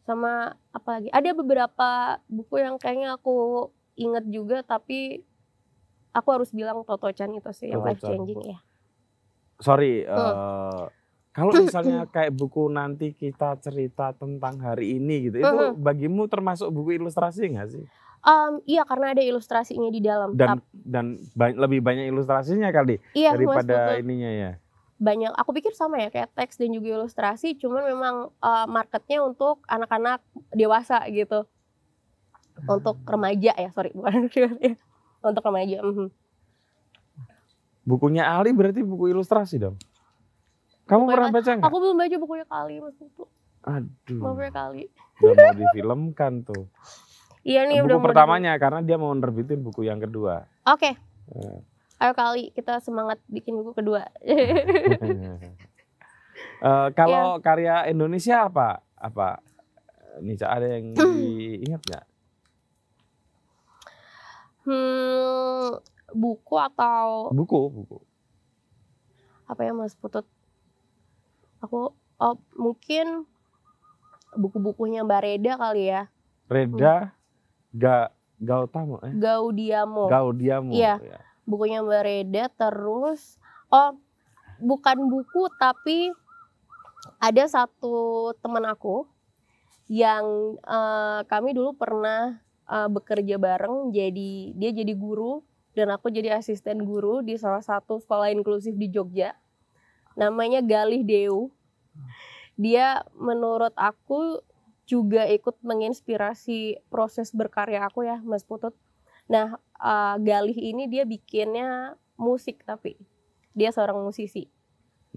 sama apa lagi ada beberapa buku yang kayaknya aku inget juga tapi aku harus bilang Toto Chan itu sih yang life Chan. changing ya Sorry, Hmm. eh, kalau misalnya *laughs* kayak buku nanti kita cerita tentang hari ini gitu, itu Mhm. bagimu termasuk buku ilustrasi nggak sih? Em, iya karena ada ilustrasinya di dalam Dan dan ba- lebih banyak ilustrasinya kali iya daripada betul. ininya ya. banyak aku pikir sama ya kayak teks dan juga ilustrasi cuman memang eh, marketnya untuk anak-anak dewasa gitu untuk remaja ya sorry bukan. *laughs* untuk remaja mhm. Bukunya Ali berarti buku ilustrasi dong. Kamu pernah baca nggak? aku belum baca bukunya kali mas itu Aduh, bukunya kali udah mau difilmkan tuh. *laughs* iya nih udah buku mau pertamanya karena dia mau nerbitin buku yang kedua. oke Eh. ayo kali kita semangat bikin buku kedua *laughs* Eh, kalau Iya. karya Indonesia apa? Apa? Nica ada yang *clears throat* diingat nggak? Hmm, buku atau Buku, buku. apa ya mas putut aku oh, mungkin buku-bukunya Mbak Reda kali ya Reda Ga Gautama eh Gaudiamo Gaudiamo. Iya. ya. bukunya Mbak Reda terus oh bukan buku tapi ada satu teman aku yang eh, kami dulu pernah eh, bekerja bareng jadi dia jadi guru dan aku jadi asisten guru di salah satu sekolah inklusif di Jogja namanya Galih Deu dia menurut aku juga ikut menginspirasi proses berkarya aku ya Mas Putut nah uh, Galih ini dia bikinnya musik tapi dia seorang musisi.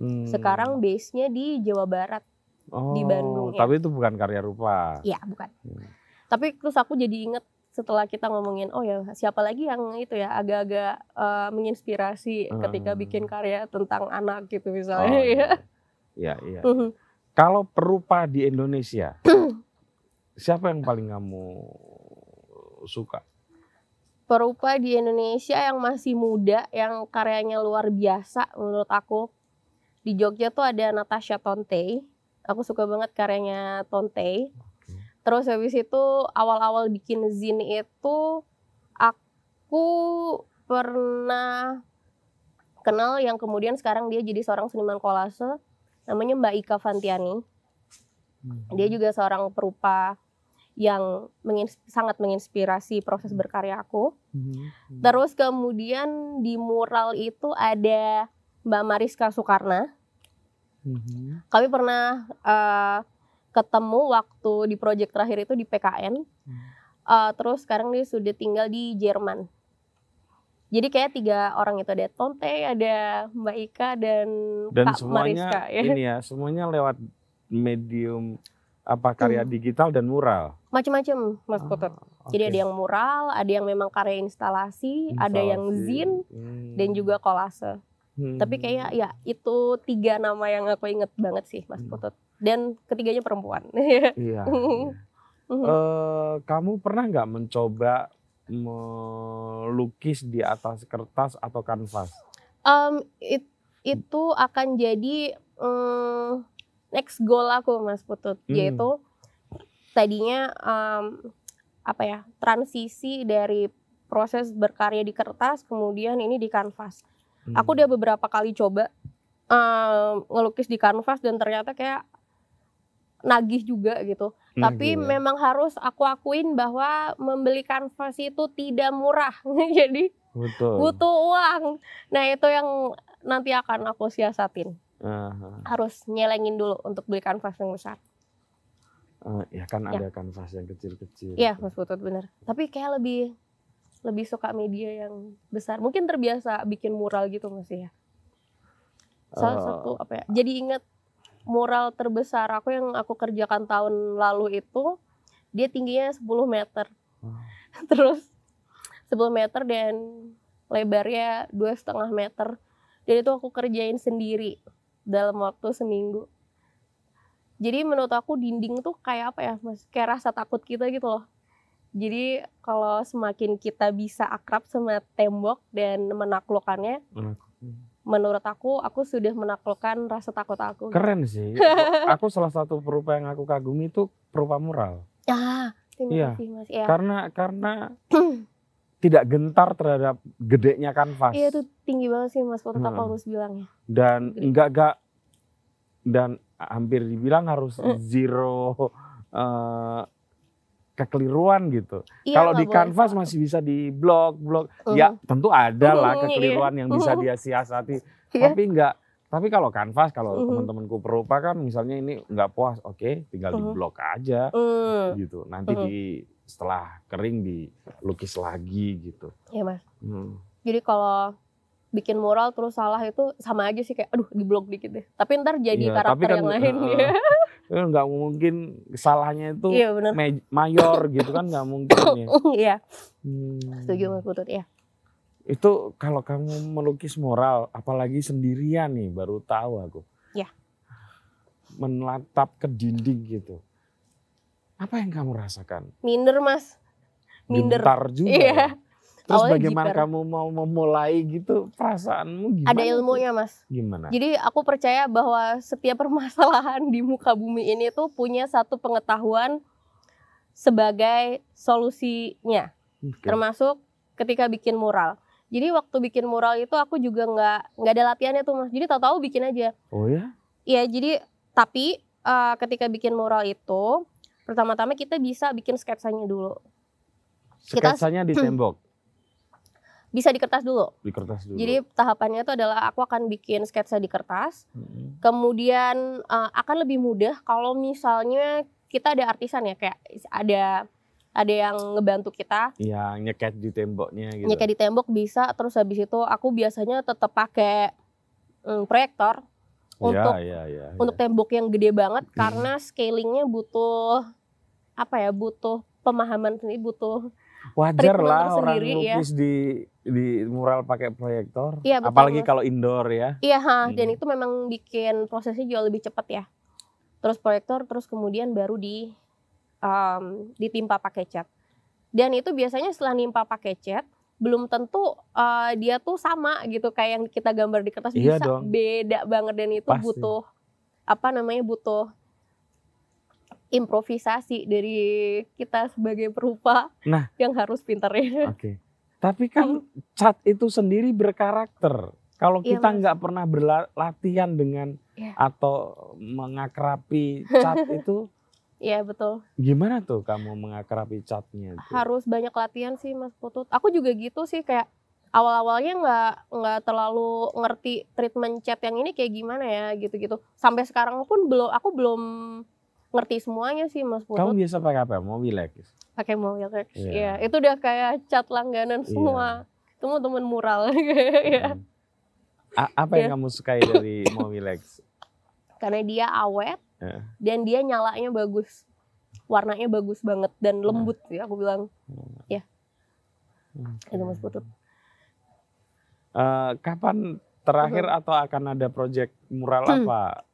Hmm. Sekarang base-nya di Jawa Barat. oh, di Bandung, ya. Tapi itu bukan karya rupa. Iya, bukan. Hmm. Tapi terus aku jadi inget setelah kita ngomongin oh ya siapa lagi yang itu ya agak-agak uh, menginspirasi ketika Hmm. bikin karya tentang anak gitu Oh, misalnya ya. iya. Iya, iya. Mhm. Kalau perupa di Indonesia, *clears throat* siapa yang paling kamu suka? Perupa di Indonesia yang masih muda yang karyanya luar biasa menurut aku. Di Jogja tuh ada Natasha Tonte. Aku suka banget karyanya Tonte. Terus habis itu awal-awal bikin zine itu aku pernah kenal yang kemudian sekarang dia jadi seorang seniman kolase namanya Mbak Ika Fantiani. Dia juga seorang perupa yang mengins- sangat menginspirasi proses berkarya aku. Mhm. Terus kemudian di mural itu ada Mbak Mariska Soekarna. Kami pernah eh, ketemu waktu di project terakhir itu di PKN. Uh, terus sekarang dia sudah tinggal di Jerman. Jadi kayak tiga orang itu ada Tonte, ada Mbak Ika dan, Dan Kak semuanya Mariska ya. ini ya, semuanya lewat medium apa karya Hmm. digital dan mural. Macem-macem Mas Putut. Ah, Jadi oke. ada yang mural, ada yang memang karya instalasi, ada yang Instalasi. zin Hmm. dan juga kolase. Hmm. Tapi kayak ya itu tiga nama yang aku inget banget sih Mas Hmm. Putut. Dan ketiganya perempuan. *laughs* Iya. iya. Eh, kamu pernah nggak mencoba melukis di atas kertas atau kanvas? Em, it- itu akan jadi mm, next goal aku Mas Putut, Hmm. yaitu tadinya em, apa ya transisi dari proses berkarya di kertas kemudian ini di kanvas. Hmm. Aku udah beberapa kali coba em, ngelukis di kanvas dan ternyata kayak nagih juga gitu. Tapi gitu ya. memang harus aku akuin bahwa membeli kanvas itu tidak murah. *laughs* Jadi betul. butuh uang. Nah itu yang nanti akan aku siasatin. Aha. Harus nyelengin dulu untuk beli kanvas yang besar. Eh, ya kan Ya. ada kanvas yang kecil-kecil. Iya Mas Putut bener. Tapi kayak lebih lebih suka media yang besar. Mungkin terbiasa bikin mural gitu masih ya. Salah Eh, satu apa ya? Jadi inget mural terbesar aku yang aku kerjakan tahun lalu itu dia tingginya 10 meter. Oh. *laughs* Terus 10 meter dan lebarnya dua setengah meter. Dan itu aku kerjain sendiri dalam waktu seminggu. Jadi menurut aku dinding tuh kayak apa ya mas? Kayak rasa takut kita gitu loh. Jadi kalau semakin kita bisa akrab sama tembok dan menaklukkannya, menurut aku aku sudah menaklukkan rasa takut aku. Keren sih. *laughs* aku salah satu perupa yang aku kagumi itu perupa mural. Ah, terima Iya. kasih mas. Ya. Karena karena *clears throat* tidak gentar terhadap gedenya kanvas. Iya itu tinggi banget sih mas. Aku Hmm. harus bilangnya. dan Gede. enggak enggak dan hampir dibilang harus Mm. zero eh, kekeliruan gitu. Iya, Kalau nggak di kanvas masih bisa di blok blok. Mhm. Ya tentu ada lah iya. kekeliruan yang bisa dia siasati. Iya. Tapi enggak. Tapi kalau kanvas kalau Mhm. teman-temanku perupa kan misalnya ini enggak puas, oke tinggal di Mhm. blok aja Hmm, gitu. Nanti Mhm. di setelah kering dilukis lagi gitu. Iya mas. Hmm. Jadi kalau bikin mural terus salah itu sama aja sih kayak aduh di blok dikit deh. Tapi ntar jadi Iya, karakter tapi kan, yang lain. eh, ya. *laughs* Eh, nggak mungkin salahnya itu Iya benar. ma- mayor gitu kan nggak mungkin ya. *laughs* Iya Hmm. setuju mas Putut ya. Itu kalau kamu melukis mural, apalagi sendirian nih, baru tahu aku. Ya. Menatap ke dinding gitu. Apa yang kamu rasakan? Minder mas. Minder. Gentar juga. Iya. ya? Terus Awalnya bagaimana jiper. kamu mau memulai gitu perasaanmu gimana? Ada tuh? ilmunya mas. Gimana? Jadi aku percaya bahwa setiap *laughs* permasalahan di muka bumi ini tuh punya satu pengetahuan sebagai solusinya. Oke. Termasuk ketika bikin mural. Jadi waktu bikin mural itu aku juga nggak nggak ada latihannya tuh mas. Jadi tahu-tahu bikin aja. Oh ya? Iya, jadi tapi eh, ketika bikin mural itu pertama-tama kita bisa bikin sketsanya dulu. Kita- Sketsanya di tembok, Bisa di kertas dulu. di kertas dulu. Jadi tahapannya itu adalah aku akan bikin sketsa di kertas. Mm-mm. Kemudian eh, akan lebih mudah kalau misalnya kita ada artisan ya kayak ada ada yang ngebantu kita Iya, nyeket di temboknya gitu. nyeket di tembok bisa terus habis itu aku biasanya tetap pakai mm, proyektor untuk Iya, iya, iya. untuk tembok yang gede banget Hmm. karena scalingnya butuh apa ya butuh pemahaman sendiri butuh Wajar lah orang tersendiri, ya. lukis di di mural pakai proyektor. Iya, betul, Apalagi Mas. kalau indoor ya. iya ha, Hmm. dan itu memang bikin prosesnya jauh lebih cepat ya terus proyektor terus kemudian baru di em, ditimpa pakai cat dan itu biasanya setelah nimpa pakai cat belum tentu eh, dia tuh sama gitu kayak yang kita gambar di kertas Iya bisa dong. beda banget dan itu Pasti. butuh apa namanya butuh improvisasi dari kita sebagai perupa Nah. yang harus pintar ya. Oke. Tapi kan cat itu sendiri berkarakter. Kalau Iya, kita nggak pernah berlatihan dengan Iya. atau mengakrapi *laughs* cat itu, Iya betul. gimana tuh kamu mengakrapi catnya? itu? Harus banyak latihan sih Mas Putut. Aku juga gitu sih kayak awal-awalnya nggak nggak terlalu ngerti treatment cat yang ini kayak gimana ya gitu-gitu. Sampai sekarang pun belum aku belum ngerti semuanya sih Mas Putut. Kamu biasa pakai apa? Mobilex. Pakai Mobilex. Iya. Iya, itu udah kayak cat langganan Iya. semua teman-teman mural. Iya. *laughs* Hmm. A- apa yang Iya. kamu sukai dari *laughs* Mobilex? Karena dia awet Iya. dan dia nyalanya bagus. Warnanya bagus banget dan lembut sih aku bilang. Itu Mas Putut. Eh, kapan terakhir atau akan ada project mural Hmm. apa?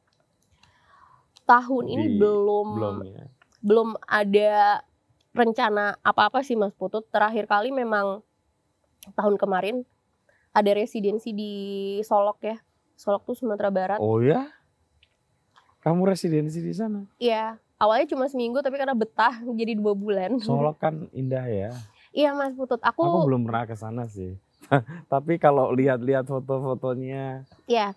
Tahun ini Di- belum Belum ya. belum ada rencana apa-apa sih Mas Putut. Terakhir kali memang tahun kemarin ada residensi di Solok ya. Solok tuh Sumatera Barat. Oh ya? Kamu residensi di sana? Iya, awalnya cuma seminggu tapi karena betah *laughs* jadi dua bulan. Solok kan indah ya. Iya Mas Putut, aku, Aku belum pernah ke sana sih. *laughs* Tapi kalau lihat-lihat foto-fotonya, ya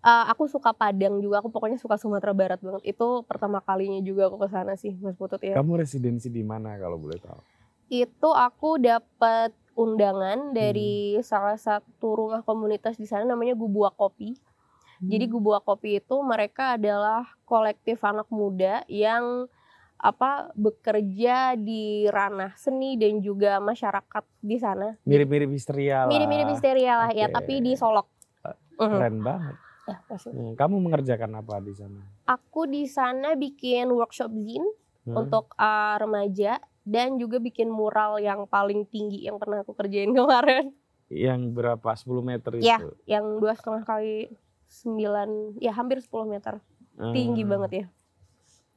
eh, aku suka Padang juga. Aku pokoknya suka Sumatera Barat banget. Itu pertama kalinya juga aku ke sana sih Mas Putut ya. kamu residensi di mana kalau boleh tahu? Itu aku dapat undangan Hmm. dari salah satu rumah komunitas di sana namanya Gubuak Kopi. Jadi Hmm. Gubuak Kopi itu mereka adalah kolektif anak muda yang apa bekerja di ranah seni dan juga masyarakat di sana. Mirip-mirip histeria lah. Mirip-mirip histeria lah ya, Oke. tapi di Solok. Mhm. Keren banget. Ya, masih. Hmm, Kamu mengerjakan apa di sana? Aku di sana bikin workshop zin Hmm? untuk uh, remaja dan juga bikin mural yang paling tinggi yang pernah aku kerjain *laughs* kemarin, Yang berapa? 10 meter itu? Ya. yang dua setengah kali sembilan, ya hampir 10 meter, tinggi Hmm. banget ya.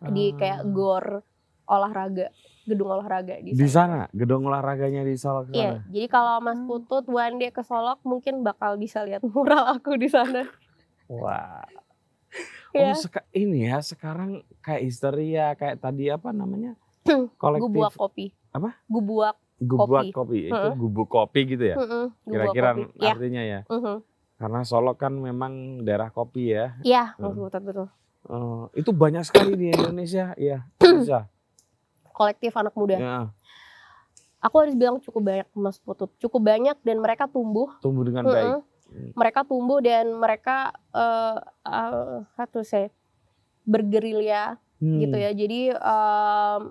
Di kayak gor olahraga, gedung olahraga di Di sana. sana? Gedung olahraganya di Solok Iya, sana? jadi kalau Mas Hmm. Putut one day ke Solok mungkin bakal bisa lihat *laughs* mural aku di sana. Wah. Iya. Oh, seka- ini ya sekarang kayak histeria, kayak tadi apa namanya? Kolektif Gubuak kopi. Apa? Gubuak. gubuk kopi. kopi. Itu Heeh. gubuk kopi gitu ya? Gubuak Kira-kira kopi. Ya. artinya ya. mhm. Karena Solok kan memang daerah kopi ya. Iya, Hmm. Putut betul. Eh, itu banyak sekali di Indonesia, iya. Bisa. Kolektif anak muda. Ya, Aku harus bilang cukup banyak Mas Putut. Cukup banyak dan mereka tumbuh. tumbuh dengan Mm-mm. baik. Mereka tumbuh dan mereka eh eh, how to say bergerilya Hmm. gitu ya. Jadi em,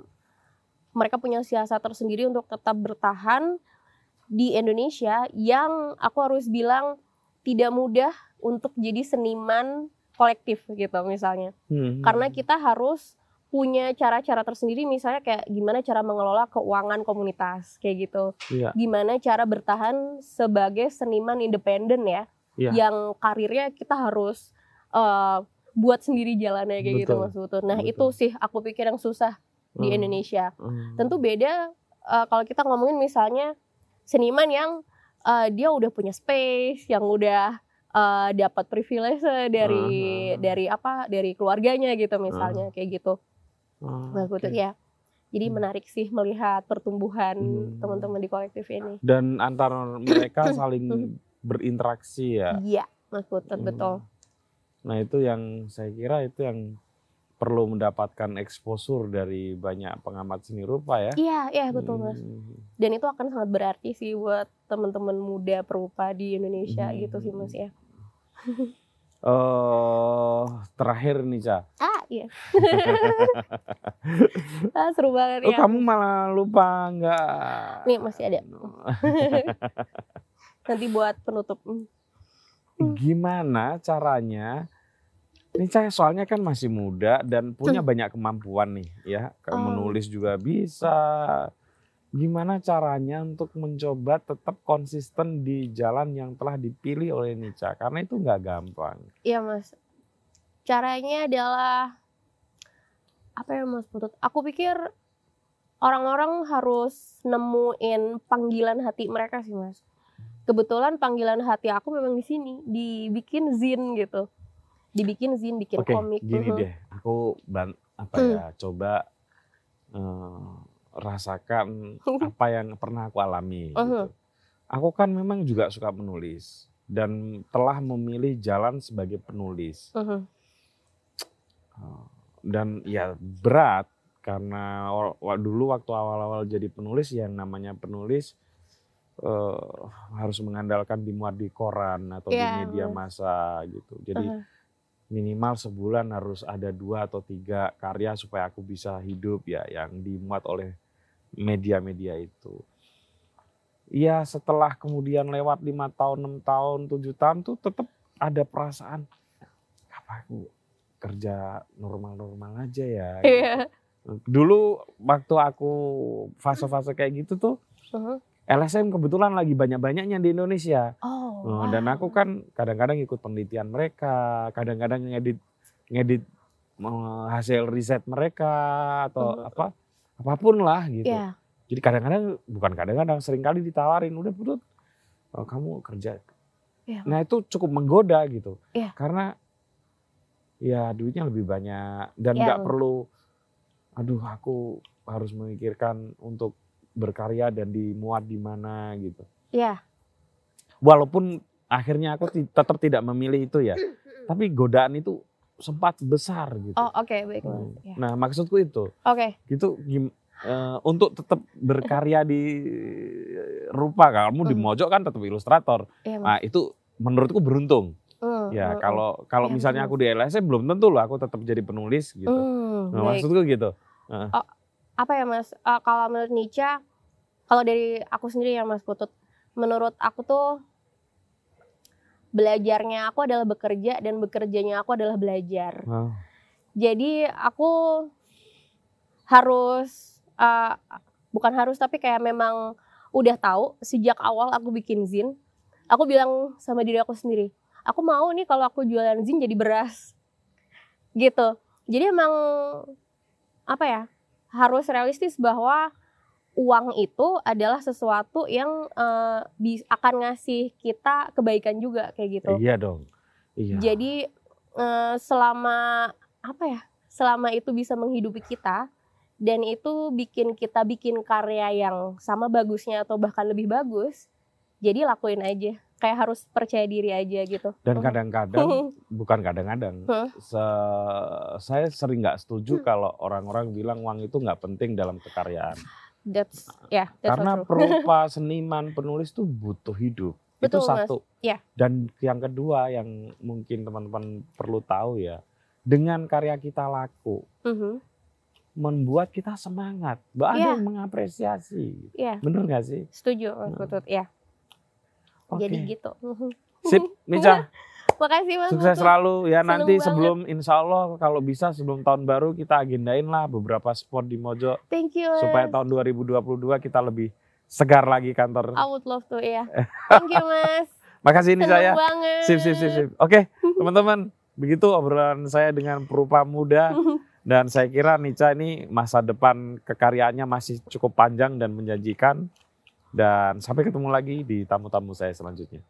mereka punya siasat tersendiri untuk tetap bertahan di Indonesia yang aku harus bilang tidak mudah untuk jadi seniman kolektif gitu misalnya. Hmm. Karena kita harus punya cara-cara tersendiri misalnya kayak gimana cara mengelola keuangan komunitas kayak gitu. Iya. Gimana cara bertahan sebagai seniman independen ya. Iya. Yang karirnya kita harus eh, buat sendiri jalannya kayak gitu Betul. Mas Putut. Nah, Betul. itu sih aku pikir yang susah di Hmm. Indonesia. Hmm. Tentu beda eh, kalau kita ngomongin misalnya seniman yang eh, dia udah punya space, yang udah eh, dapat privilege dari Ah. dari apa? dari keluarganya gitu misalnya kayak gitu. Mas Putut oke. ya. Jadi Hmm. menarik sih melihat pertumbuhan Hmm. teman-teman di kolektif ini. Dan antara mereka *coughs* saling berinteraksi ya. Iya, Mas Putut Hmm. betul. Nah itu yang saya kira itu yang perlu mendapatkan exposure dari banyak pengamat seni rupa ya. Iya, iya betul Mas. Hmm. Dan itu akan sangat berarti sih buat teman-teman muda perupa di Indonesia Hmm. gitu sih Mas ya. Eh, terakhir nih Ca. Ah, iya. *laughs* ah, seru banget Oh ya. kamu malah lupa nggak? Nih masih ada. *laughs* Nanti buat penutup. Hmm. Gimana caranya? Ini saya soalnya kan masih muda dan punya banyak kemampuan nih ya. Hmm. Oh. Menulis juga bisa. Gimana caranya untuk mencoba tetap konsisten di jalan yang telah dipilih oleh Nica? Karena itu nggak gampang. Iya Mas. Caranya adalah apa ya Mas Putut? Aku pikir orang-orang harus nemuin panggilan hati mereka sih Mas. Kebetulan panggilan hati aku memang di sini, dibikin zin gitu. Dibikin zin, bikin Oke, komik. gini Mhm. deh. Aku ban apa Hmm. ya? Coba eh, rasakan *laughs* apa yang pernah aku alami. Mhm. Gitu. Aku kan memang juga suka menulis dan telah memilih jalan sebagai penulis. Mhm. Eh, Dan ya berat karena dulu waktu awal-awal jadi penulis yang namanya penulis eh, harus mengandalkan dimuat di koran atau Iya, di media bener. massa gitu. Jadi Mhm. Minimal sebulan harus ada dua atau tiga karya supaya aku bisa hidup ya yang dimuat oleh media-media itu. Iya setelah kemudian lewat lima tahun, enam tahun, tujuh tahun tuh tetap ada perasaan apa aku kerja normal-normal aja ya. gitu. Iya. Dulu waktu aku fase-fase kayak gitu tuh Mhm. LSM kebetulan lagi banyak-banyaknya di Indonesia. Oh. Oh, Dan wow. aku kan kadang-kadang ikut penelitian mereka, kadang-kadang ngedit ngedit hasil riset mereka atau Mhm. apa apa pun lah gitu. Iya. Jadi kadang-kadang bukan kadang-kadang sering kali ditawarin udah putut oh, kamu kerja. Iya. Nah itu cukup menggoda gitu. Iya. Karena ya duitnya lebih banyak dan Iya. nggak perlu aduh aku harus memikirkan untuk berkarya dan dimuat di mana gitu. Iya. Walaupun akhirnya aku tetap tidak memilih itu ya. Tapi godaan itu sempat besar gitu. Oh oke baik mas. Hmm. Iya. Nah, maksudku itu. Oke. Gitu gim- eh, untuk tetap berkarya di rupa kamu di Mhm. mojok kan tetap ilustrator. Iya mas. Nah, itu menurutku beruntung. Hmm, Ya, hmm, kalau kalau Iya, misalnya betul. aku di LSM belum tentu loh aku tetap jadi penulis gitu. Hmm, Nah, baik. maksudku gitu. apa ya mas Eh, kalau menurut Nietzsche kalau dari aku sendiri ya mas Putut menurut aku tuh belajarnya aku adalah bekerja dan bekerjanya aku adalah belajar. Oh, jadi aku harus eh, bukan harus tapi kayak memang udah tahu sejak awal aku bikin zin aku bilang sama diri aku sendiri aku mau nih kalau aku jualan zin jadi beras. Gitu. Jadi emang apa ya harus realistis bahwa uang itu adalah sesuatu yang bi- akan ngasih kita kebaikan juga kayak gitu Iya dong. Iya. jadi eh, selama apa ya? Selama itu bisa menghidupi kita dan itu bikin kita bikin karya yang sama bagusnya atau bahkan lebih bagus. Jadi lakuin aja. Kayak harus percaya diri aja gitu. Dan kadang-kadang *laughs* bukan kadang-kadang Hmm. se- saya sering nggak setuju kalau orang-orang bilang uang itu nggak penting dalam kekaryaan That's ya, that's karena so perupa *laughs* seniman penulis tuh butuh hidup Betul, itu Mas. satu Iya. dan yang kedua yang mungkin teman-teman perlu tahu ya dengan karya kita laku Mhm. membuat kita semangat Iya. yang mengapresiasi Iya, bener nggak sih setuju Mas Hmm. Putut. Ya. Oke. Jadi gitu. *laughs* Sip Nica *laughs* Makasih Mas Sukses selalu ya Seneng nanti banget. sebelum insya Allah kalau bisa sebelum tahun baru kita agendain lah beberapa spot di Mojo Thank you. Mas. supaya tahun 2022 kita lebih segar lagi kantor. I would love to ya. *laughs* Thank you Mas. Makasih ini saya. banget. Sip sip sip sip. Oke teman-teman begitu obrolan saya dengan perupa muda *laughs* dan saya kira Nica ini masa depan kekaryaannya masih cukup panjang dan menjanjikan dan sampai ketemu lagi di tamu-tamu saya selanjutnya.